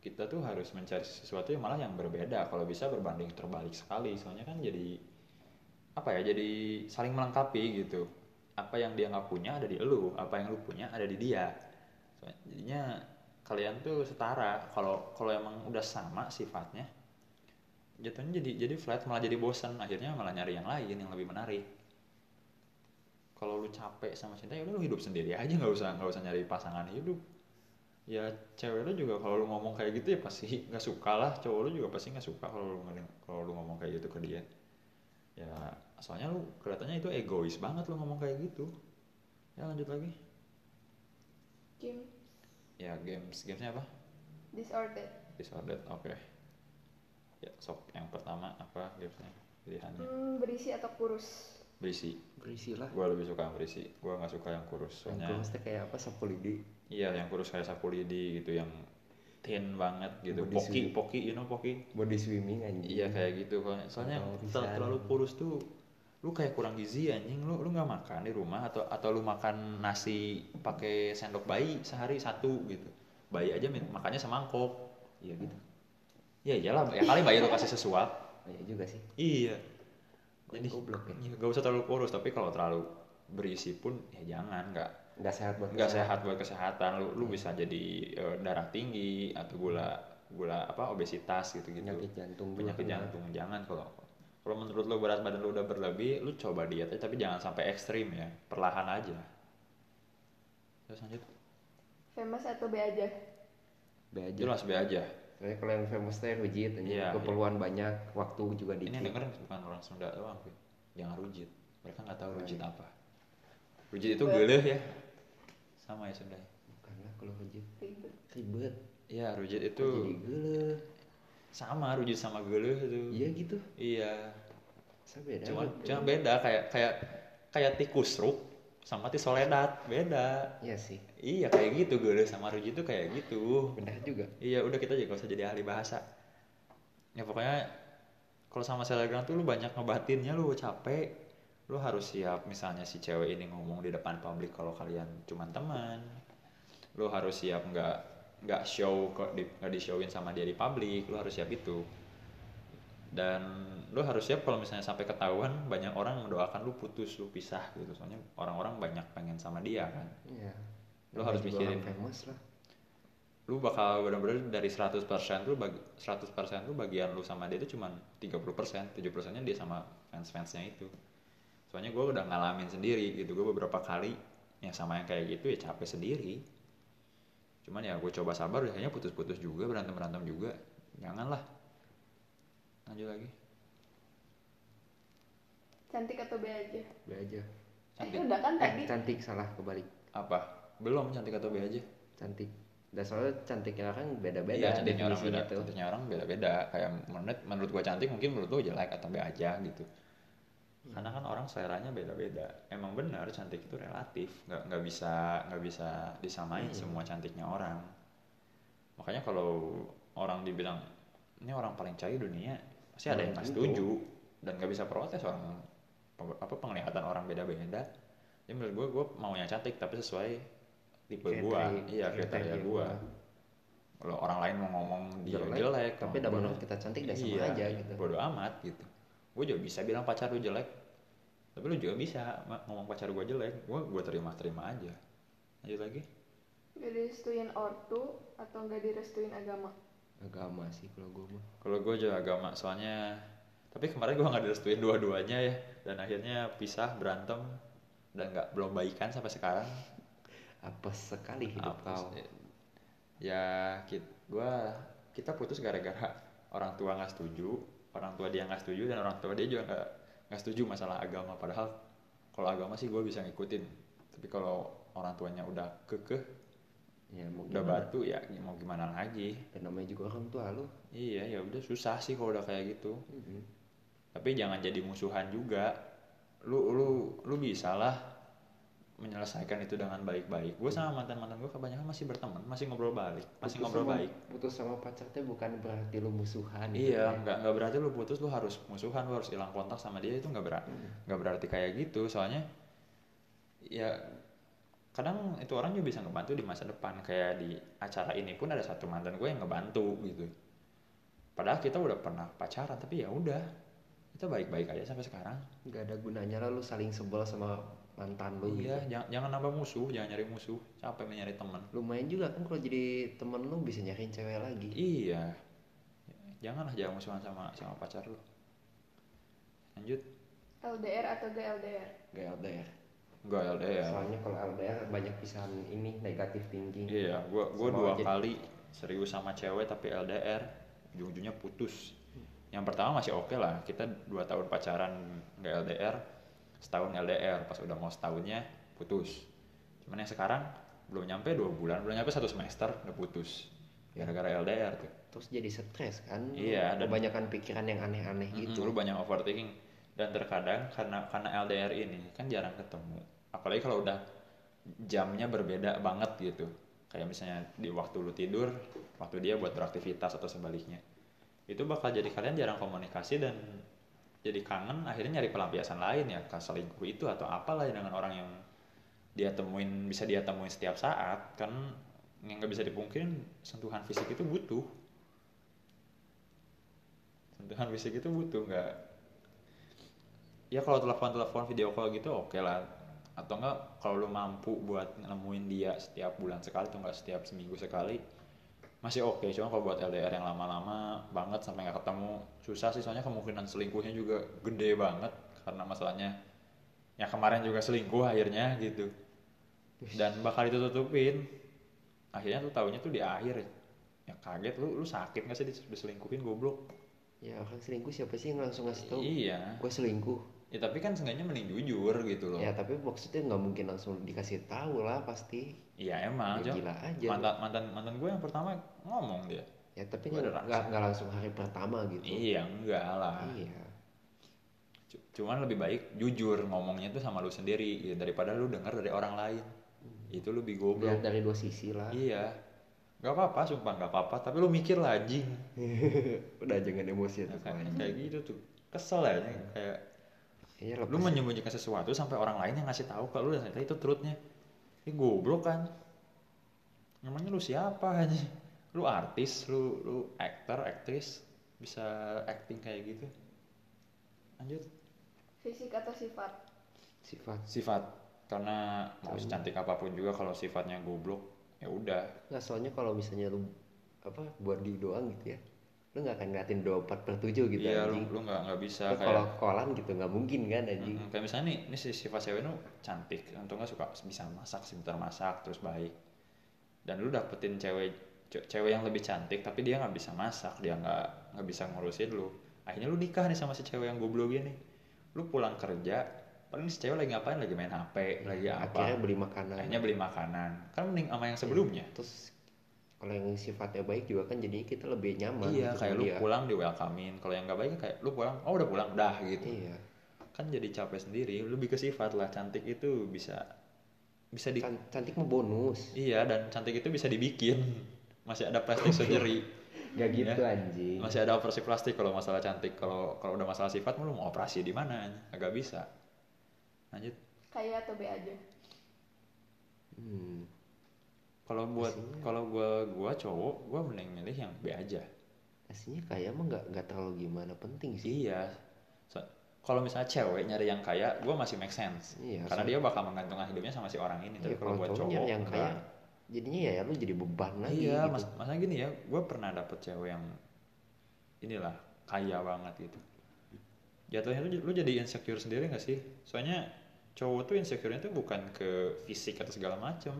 kita tuh harus mencari sesuatu yang malah yang berbeda. Kalau bisa berbanding terbalik sekali, soalnya kan jadi apa ya? Jadi saling melengkapi gitu. Apa yang dia nggak punya ada di lu, apa yang lu punya ada di dia. Jadinya kalian tuh setara. Kalau kalau emang udah sama sifatnya, jatuhnya jadi jadi flat malah jadi bosan. Akhirnya malah nyari yang lain yang lebih menarik. Kalau lu capek sama cinta ya lu hidup sendiri aja nggak usah nggak usah nyari pasangan hidup. Ya cewek lu juga kalau lu ngomong kayak gitu ya pasti nggak suka lah. Cowok lu juga pasti nggak suka kalau lu kalau lu ngomong kayak gitu ke dia. Ya soalnya lu kelihatannya itu egois banget lu ngomong kayak gitu. Ya lanjut lagi. game Ya games. Gamesnya apa? disordered. Disordered oke. Ya sok. Yang pertama apa gamesnya? Pilihannya? Hmm, berisi atau kurus? Berisi. Berisi lah. Gue lebih suka yang berisi. Gue nggak suka yang kurus yang soalnya kurus tuh kayak apa? Sapu lidi. Iya yang kurus kayak sapu lidi gitu yang thin banget gitu. Body poki sweet. poki you know poki? Body swimming anjing. Iya kayak gitu Soalnya- ter- terlalu kurus tuh lu kayak kurang gizi anjing. Lu lu nggak makan di rumah atau atau lu makan nasi pakai sendok bayi sehari satu gitu. Bayi aja makannya semangkok. Iya gitu. Ya iyalah ya kali bayi lu kasih sesuap. Iya juga sih. Iya. Jadi Jadi goblok ya. Ya, gak usah terlalu kurus, tapi kalau terlalu berisi pun ya jangan, nggak nggak sehat buat nggak kesehatan. sehat buat kesehatan. Lu lu Iya. bisa jadi eh, darah tinggi atau gula gula apa obesitas gitu gitu. penyakit jantung Penyakit kena. jantung jangan kalau kalau menurut lu berat badan lu udah berlebih, lu coba diet aja tapi jangan sampai ekstrim ya, perlahan aja. Terus lanjut. famous atau be aja Be aja Jelas be aja. Soalnya kalau yang famous teh rujit anjing. Iya, keperluan banyak waktu juga Ini yang dikit dengerin bukan orang Sunda doang. Jangan rujit. Mereka nggak tahu Oh, rujit iya. apa. Rujit itu geleh ya. Sama ya Sunda. bukan lah kalau rujit ribet ribet Iya, rujit itu jadi geleh sama rujit sama geleh itu. iya gitu Iya. saya beda Cuma Bro. cuma beda kayak kayak kayak tikus ruk sama ti soledad beda. iya sih Iya kayak gitu geleh sama rujit itu kayak gitu. benar juga Iya udah kita juga gak usah jadi ahli bahasa. Ya pokoknya kalau sama selebgram tuh lu banyak ngebatinnya lu capek. Lu harus siap misalnya si cewek ini ngomong di depan publik kalau kalian cuman teman. Lu harus siap nggak nggak show kok di, nggak di showin sama dia di publik. Lu harus siap itu. Dan lu harus siap kalau misalnya sampai ketahuan banyak orang mendoakan lu putus, lu pisah gitu. Soalnya orang-orang banyak pengen sama dia kan. iya Lu harus mikirin. famous lah lu bakal benar-benar dari 100% lu bagi 100% lu bagian lu sama dia itu cuma 30% 7% nya dia sama fans-fansnya itu soalnya gue udah ngalamin sendiri gitu. Gue beberapa kali yang sama yang kayak gitu ya capek sendiri. Cuman ya gue coba sabar akhirnya putus-putus juga berantem-berantem juga. Janganlah. Lanjut lagi. Cantik atau be aja? Be aja. Cantik. Eh udah kan eh tadi? cantik salah kebalik. Apa? Belum cantik atau be aja? Cantik. Dan soalnya cantiknya orang beda-beda iya cantiknya orang beda. definisinya tuh. Cantiknya orang beda-beda. Kayak menurut menurut gue cantik mungkin menurut lu jelek atau be aja gitu karena kan orang seleranya beda-beda. Emang benar cantik itu relatif. Nggak nggak bisa nggak bisa disamain Hmm. semua cantiknya orang. Makanya kalau orang dibilang ini orang paling cair dunia pasti ada yang nggak Belum setuju. Dan nggak bisa protes orang apa penglihatan orang beda-beda. Jadi menurut gue gue maunya cantik tapi sesuai tipe gue iya kriteria gue gua. kalau orang lain mau ngomong dia jelek, Jelek, tapi bodoh- menurut kita cantik udah sama iya, aja gitu. bodo amat gitu gue juga bisa bilang pacar lu jelek. Tapi lu juga bisa ngomong pacar gue jelek. Gue gue terima terima aja. Lanjut lagi. Gak direstuin ortu atau gak direstuin agama? Agama sih kalau gue mah. Kalau gue juga agama soalnya tapi kemarin gue nggak direstuin dua-duanya ya. Dan akhirnya pisah berantem dan nggak belum baikan sampai sekarang. Apa sekali hidup Apa kau? ya kita gua kita putus gara-gara orang tua nggak setuju orang tua dia nggak setuju dan orang tua dia juga nggak nggak setuju masalah agama. Padahal kalau agama sih gue bisa ngikutin. Tapi kalau orang tuanya udah kekeh ya mau udah gimana? batu ya mau gimana lagi? Dan namanya juga orang tua lu. Iya ya udah susah sih kalau udah kayak gitu. Mhm. tapi jangan jadi musuhan juga. Lu lu lu bisa lah menyelesaikan itu dengan baik-baik. Gue sama mantan mantan gue kebanyakan masih berteman masih ngobrol balik masih Putus ngobrol sama- baik putus sama pacar teh bukan berarti lu musuhan gitu iya ya. nggak nggak berarti lu putus lu harus musuhan lu harus hilang kontak sama dia itu nggak berarti nggak berarti kayak gitu. Soalnya ya kadang itu orang juga bisa ngebantu di masa depan. Kayak di acara ini pun ada satu mantan gue yang ngebantu gitu. Padahal kita udah pernah pacaran tapi ya udah kita baik-baik aja sampai sekarang. Nggak ada gunanya lah lu saling sebel sama mantan lu iya gitu. jangan, jangan nambah musuh jangan nyari musuh. Capek mencari teman lumayan juga kan kalau jadi temen lu bisa nyariin cewek lagi. Iya. Janganlah jangan musuhan sama sama pacar lu. Lanjut. LDR atau gak LDR gak LDR enggak LDR soalnya kalau LDR banyak pisahan ini negatif thinking. Iya, gua gua Sama dua aja. kali serius sama cewek tapi LDR, ujung-ujungnya putus. Yang pertama masih oke lah, kita dua tahun pacaran nggak LDR, setahun LDR, pas udah mau setahunnya putus. Cuman yang sekarang belum nyampe dua bulan, belum nyampe satu semester udah putus, gara-gara LDR tuh. terus jadi stres kan Iya, dan- kebanyakan pikiran yang aneh-aneh gitu Lu banyak overthinking dan terkadang karena karena LDR ini kan jarang ketemu. Apalagi kalau udah jamnya berbeda banget gitu. Kayak misalnya di waktu lu tidur, waktu dia buat beraktivitas atau sebaliknya. Itu bakal jadi kalian jarang komunikasi dan jadi kangen akhirnya nyari pelampiasan lain ya, ke selingkuh itu atau apalah ya dengan orang yang dia temuin bisa dia temuin setiap saat kan yang nggak bisa dipungkirin sentuhan fisik itu butuh. Sentuhan fisik itu butuh nggak. Ya kalau telepon telepon video call gitu oke lah. Atau enggak kalau lu mampu buat nemuin dia setiap bulan sekali atau enggak setiap seminggu sekali masih oke cuma kalau buat LDR yang lama-lama banget sampai nggak ketemu susah sih soalnya kemungkinan selingkuhnya juga gede banget karena masalahnya ya kemarin juga selingkuh akhirnya gitu. Dan bakal ditutupin. Akhirnya tuh tahunya tuh di akhir. Ya kaget lu lu sakit nggak sih dis- diselingkuhin goblok? Ya orang selingkuh siapa sih yang langsung ngasih tahu? Iya. Gue selingkuh ya tapi kan seenggaknya mending jujur gitu loh. Ya tapi maksudnya nggak mungkin langsung dikasih tahu lah pasti. Iya emang Ya, gila aja. mantan mantan mantan gue yang pertama ngomong dia. Ya tapi nggak nggak- langsung hari pertama gitu. Iya enggak lah. Iya. Cuman lebih baik jujur ngomongnya tuh sama lu sendiri ya, daripada lu denger dari orang lain. Itu lebih goblok. Lihat dari dua sisi lah. Iya. Nggak apa-apa sumpah nggak apa-apa tapi lu mikir lah anjing. Udah jangan emosi Nah, kayak gitu tuh. Kesel ya kayak Iya, lu menyembunyikan sesuatu sampai orang lain yang ngasih tahu kalau lu dan ternyata itu truthnya. Ini goblok kan? Namanya lu siapa aja lu artis lu lu aktor aktris bisa acting kayak gitu. Lanjut. Fisik atau sifat? Sifat. Sifat. Karena mau secantik apa pun juga kalau sifatnya goblok ya udah. Nggak soalnya kalau misalnya lu apa buat di doang gitu ya lu nggak akan ngeliatin dua empat per tujuh gitu iya lu anjing lu nggak nggak bisa Lu kayak kalau kolan gitu nggak mungkin kan anjing Mm, kayak misalnya nih, ini si sifat cewek nu cantik, nggak suka bisa masak, sebentar masak, terus baik. Dan lu dapetin cewek ce- cewek yang lebih cantik, tapi dia nggak bisa masak, dia nggak nggak bisa ngurusin lu. Akhirnya lu nikah nih sama si cewek yang goblok gini. Lu pulang kerja, paling si cewek lagi ngapain? Lagi main HP, lagi akhirnya apa? beli makanan Akhirnya beli makanan. Kan mending sama yang sebelumnya. terus kalau yang sifatnya baik juga kan jadinya kita lebih nyaman Iya, gitu kayak sama lu dia. pulang di welcomein. Kalau yang nggak baik kayak lu pulang, oh udah pulang, dah gitu. iya Kan jadi capek sendiri. Lebih ke sifat lah. Cantik itu bisa bisa di Can- cantik mau bonus Iya dan cantik itu bisa dibikin. Masih ada plastik surgery. Gak gitu Ya. anjing Masih ada operasi plastik kalau masalah cantik. Kalau kalau udah masalah sifat lu mau operasi di mana? Agak bisa. Lanjut. kaya atau B aja hmm. Kalau buat kalau gua gua cowok, gua mending milih yang B aja. aslinya kaya mah nggak nggak terlalu gimana penting sih Iya. So- kalau misalnya cewek nyari yang kaya, gua masih make sense. Iya, Karena so- dia bakal menggantungkan hidupnya sama si orang ini. Tapi Iya, kalau buat cowok nyari yang kaya enggak. jadinya ya lu jadi beban lagi Iya, gitu. mas, masalah gini ya, gue pernah dapet cewek yang inilah kaya banget gitu. Jatuhnya lu, lu jadi insecure sendiri gak sih? Soalnya cowok tuh insecure-nya tuh bukan ke fisik atau segala macem.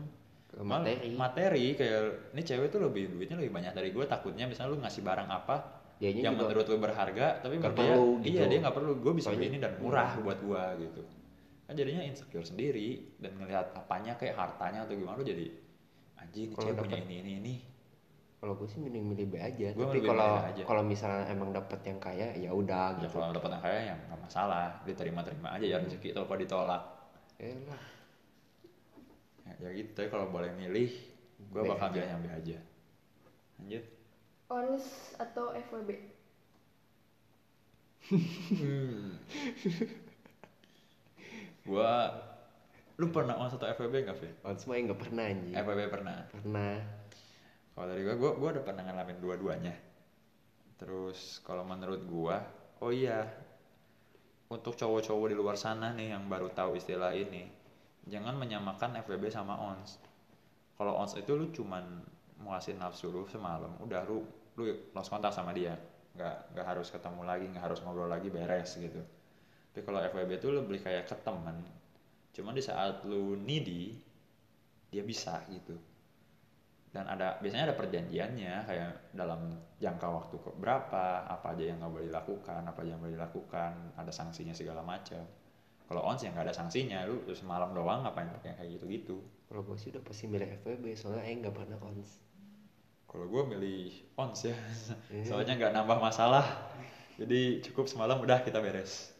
Materi. materi kayak ini cewek tuh lebih duitnya lebih banyak dari gue. Takutnya misalnya lu ngasih barang apa, Dianya yang juga menurut lu berharga tapi menurut dia perlu iya gitu. dia nggak perlu gue bisa beli ini dan murah buat gua gitu kan jadinya insecure sendiri dan ngelihat apanya kayak hartanya atau gimana lu jadi anjing cewek punya dapet- ini ini ini kalau gue sih mending milih B aja Gua tapi kalau kalau misalnya emang dapet yang kaya ya udah ya gitu kalau dapat yang kaya ya nggak masalah diterima-terima aja ya rezeki itu kalau ditolak Eh lah ya, ya gitu tapi kalau boleh milih gua B bakal aja. milih yang B aja. Lanjut. Ons atau FWB gua lu pernah on satu FWB nggak Vin? on semua nggak pernah anjing. FWB pernah? Pernah. Kalau dari gua, gua, gua udah pernah ngalamin dua-duanya. Terus kalau menurut gua, oh iya, untuk cowok-cowok di luar sana nih yang baru tahu istilah ini, jangan menyamakan FWB sama ONS. Kalau ONS itu lu cuman muasin nafsu lu semalam, udah lu lu lost kontak sama dia, nggak nggak harus ketemu lagi, nggak harus ngobrol lagi beres gitu. Tapi kalau FWB itu lebih kayak ke temen, cuman di saat lu needy, dia bisa gitu dan ada biasanya ada perjanjiannya kayak dalam jangka waktu berapa apa aja yang nggak boleh dilakukan apa aja yang boleh dilakukan ada sanksinya segala macam kalau ons yang nggak ada sanksinya lu, semalam doang ngapain pakai kayak gitu gitu kalau gue sih udah pasti milih FWB soalnya Aing nggak pernah ons. Kalau gue milih ons ya soalnya nggak nambah masalah. Jadi cukup semalam udah kita beres.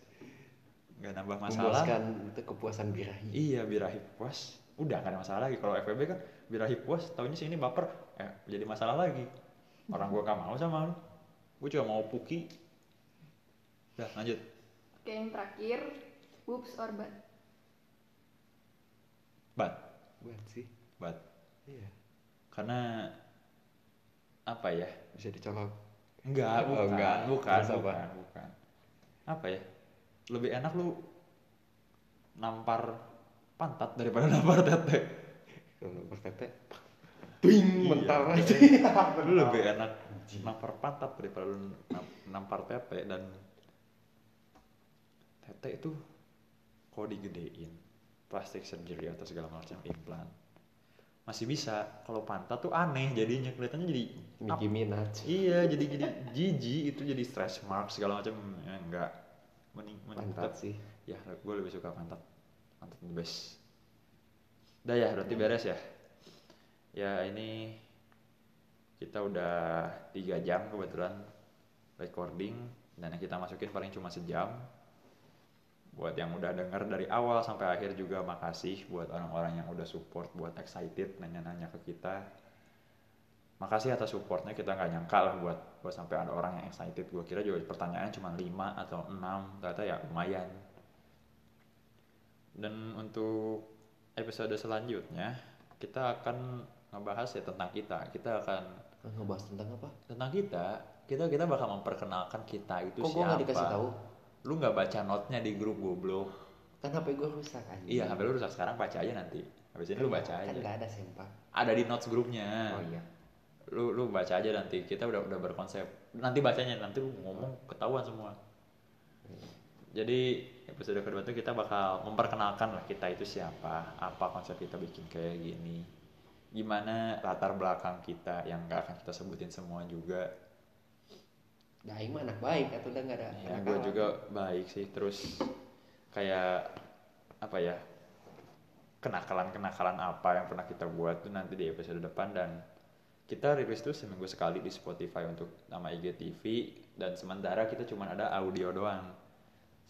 Nggak nambah masalah. Memuaskan itu kepuasan birahi. Iya birahi puas. Udah nggak ada masalah lagi. Kalau FWB kan birahi puas tahunya sini baper. Eh jadi masalah lagi. Orang gua gak mau sama lu. Gua cuma mau puki. Udah lanjut. Oke yang terakhir boobs or butt bat buat sih. Bat iya. Karena apa ya? Bisa dicolok. Enggak Oh, bukan. enggak. bukan Terus apa? bukan bukan. Apa ya? Lebih enak lu nampar pantat daripada nampar tete. Kalau nomor tete ping Iya, mental iya. aja. Lu lebih enak nampar pantat daripada lu nam- nampar tete dan tete itu kalau digedein? Plastik surgery atau segala macam implan masih bisa. Kalau pantat tuh aneh jadinya. Kelihatannya jadi Nicki Minaj iya jadi jadi jijik. Itu jadi stretch mark segala macam. Ya, enggak. Mending mending pantat tetap- sih. Ya gue lebih suka pantat. Pantat the best. Udah ya berarti beres ya? Ya ini kita udah tiga jam kebetulan recording. Dan yang kita masukin paling cuma sejam buat yang udah denger dari awal sampai akhir juga makasih buat orang-orang yang udah support buat excited nanya-nanya ke kita. Makasih atas supportnya kita nggak nyangka lah buat buat sampai ada orang yang excited. Gue kira juga pertanyaan cuma 5 atau 6 ternyata ya lumayan. Dan untuk episode selanjutnya kita akan ngebahas ya tentang kita. Kita akan ngebahas tentang apa? Tentang kita kita kita bakal memperkenalkan kita itu kok gue siapa. nggak dikasih tahu lu nggak baca notnya di grup goblok. Kan HP gue rusak aja iya HP lu rusak. Sekarang baca aja nanti. Habis ini lu baca kan aja. nggak ada sempak ada di notes grupnya. Oh iya. Lu lu baca aja nanti. Kita udah udah berkonsep. Nanti bacanya nanti lu ngomong ketahuan semua. Jadi episode kedua tuh kita bakal memperkenalkan lah kita itu siapa apa konsep kita bikin kayak gini. Gimana latar belakang kita yang gak akan kita sebutin semua juga Nah, mah anak baik atau udah nggak ada ya anak gue juga baik sih terus kayak apa ya kenakalan kenakalan apa yang pernah kita buat tuh nanti di episode depan dan kita rilis tuh seminggu sekali di Spotify untuk nama IGTV dan sementara kita cuma ada audio doang.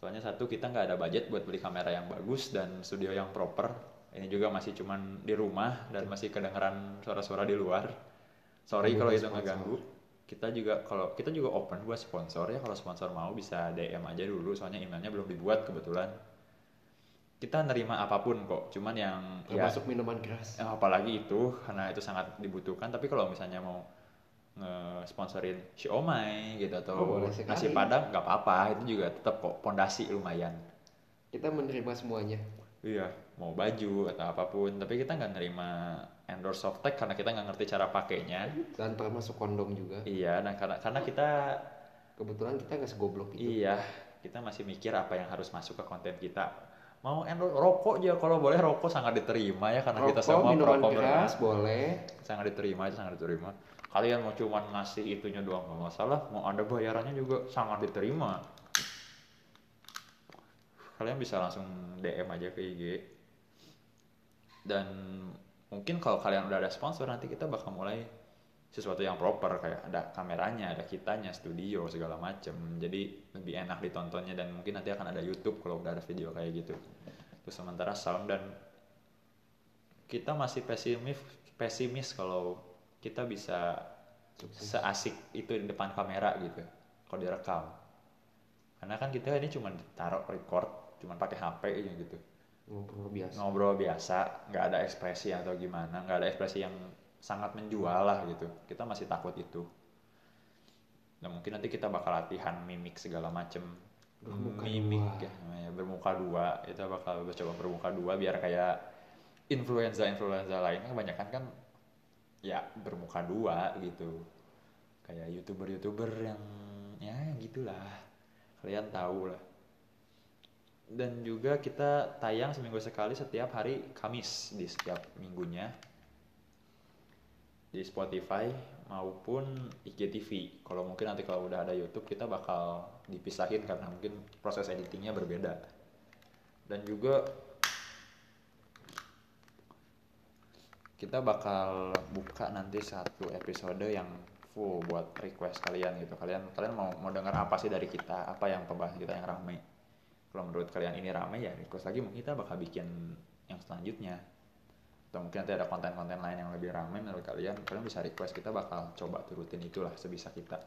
Soalnya satu kita nggak ada budget buat beli kamera yang bagus dan studio yang proper. Ini juga masih cuman di rumah dan masih kedengeran suara-suara di luar. Sorry kalau itu ngeganggu kita juga kalau kita juga open buat sponsor ya. Kalau sponsor mau bisa DM aja dulu soalnya emailnya belum dibuat kebetulan. Kita nerima apa pun kok cuman yang ya termasuk minuman keras. Ya, apalagi itu karena itu sangat dibutuhkan. Tapi kalau misalnya mau nge-sponsorin siomay gitu atau Oh, boleh nasi padang nggak apa-apa. Itu juga tetap kok pondasi lumayan. Kita menerima semuanya. Iya mau baju atau apa pun. Tapi kita nggak nerima endorse softtek karena kita nggak ngerti cara pakainya. Dan termasuk kondom juga. Iya dan karena karena kita kebetulan kita nggak segoblok itu. Iya kita masih mikir apa yang harus masuk ke konten kita. Mau endorse rokok aja kalau boleh rokok sangat diterima ya karena kita Rokok, semua minuman perokok keras boleh. Sangat diterima itu sangat diterima. Kalian mau cuman ngasih itunya doang nggak masalah. Mau ada bayarannya juga sangat diterima. Kalian bisa langsung DM aja ke IG dan mungkin kalau kalian udah ada sponsor nanti kita bakal mulai sesuatu yang proper kayak ada kameranya ada kitanya studio segala macem. Jadi lebih enak ditontonnya dan mungkin nanti akan ada YouTube kalau udah ada video kayak gitu. Terus sementara sound dan kita masih pesimis pesimis kalau kita bisa seasik itu di depan kamera gitu kalau direkam. Karena kan kita ini cuma taruh record cuma pakai HP aja gitu ngobrol biasa. Ngobrol biasa nggak ada ekspresi atau gimana nggak ada ekspresi yang sangat menjual lah gitu. Kita masih takut itu. Dan mungkin nanti kita bakal latihan mimik segala macem. Bermuka mimik dua. ya namanya bermuka dua. Kita bakal coba bermuka dua biar kayak influenza influenza lainnya kebanyakan kan ya bermuka dua gitu. Kayak youtuber youtuber yang ya gitulah. Kalian tahu lah dan juga kita tayang seminggu sekali setiap hari Kamis di setiap minggunya di Spotify maupun IGTV. Kalau mungkin nanti kalau udah ada YouTube kita bakal dipisahin karena mungkin proses editingnya berbeda. Dan juga kita bakal buka nanti satu episode yang full buat request kalian gitu. Kalian kalian mau mau dengar apa sih dari kita? Apa yang pembahasan kita yang rame? Kalau menurut kalian ini rame ya request lagi mungkin kita bakal bikin yang selanjutnya. Atau mungkin nanti ada konten-konten lain yang lebih ramai menurut kalian kalian bisa request kita bakal coba turutin itulah sebisa kita.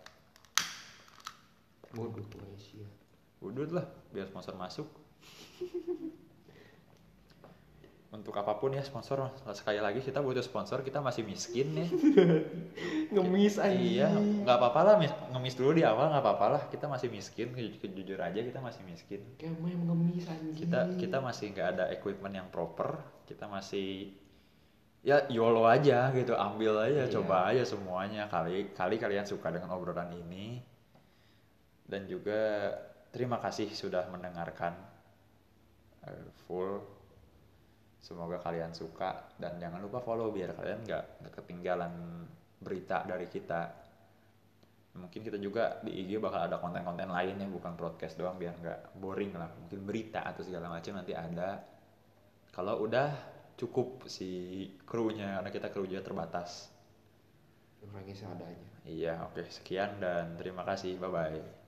Waduh Malaysia. Udut lah biar sponsor masuk untuk apa pun ya sponsor. Sekali lagi kita butuh sponsor kita masih miskin ya ngemis aja iya nggak apa-apa lah mis- ngemis dulu di awal nggak apa-apa lah. Kita masih miskin Ju- jujur aja kita masih miskin. Kayak main ngemis aja kita kita masih nggak ada equipment yang proper. Kita masih ya yolo aja gitu ambil aja Iya. coba aja semuanya. Kali kali kalian suka dengan obrolan ini. Dan juga terima kasih sudah mendengarkan eh, full semoga kalian suka dan jangan lupa follow biar kalian nggak ketinggalan berita dari kita. Mungkin kita juga di IG bakal ada konten-konten lain yang bukan broadcast doang biar nggak boring lah. Mungkin berita atau segala macam nanti ada. Kalau udah cukup si krunya karena kita krunya terbatas. Orangnya seadanya iya oke. Sekian dan terima kasih. Bye bye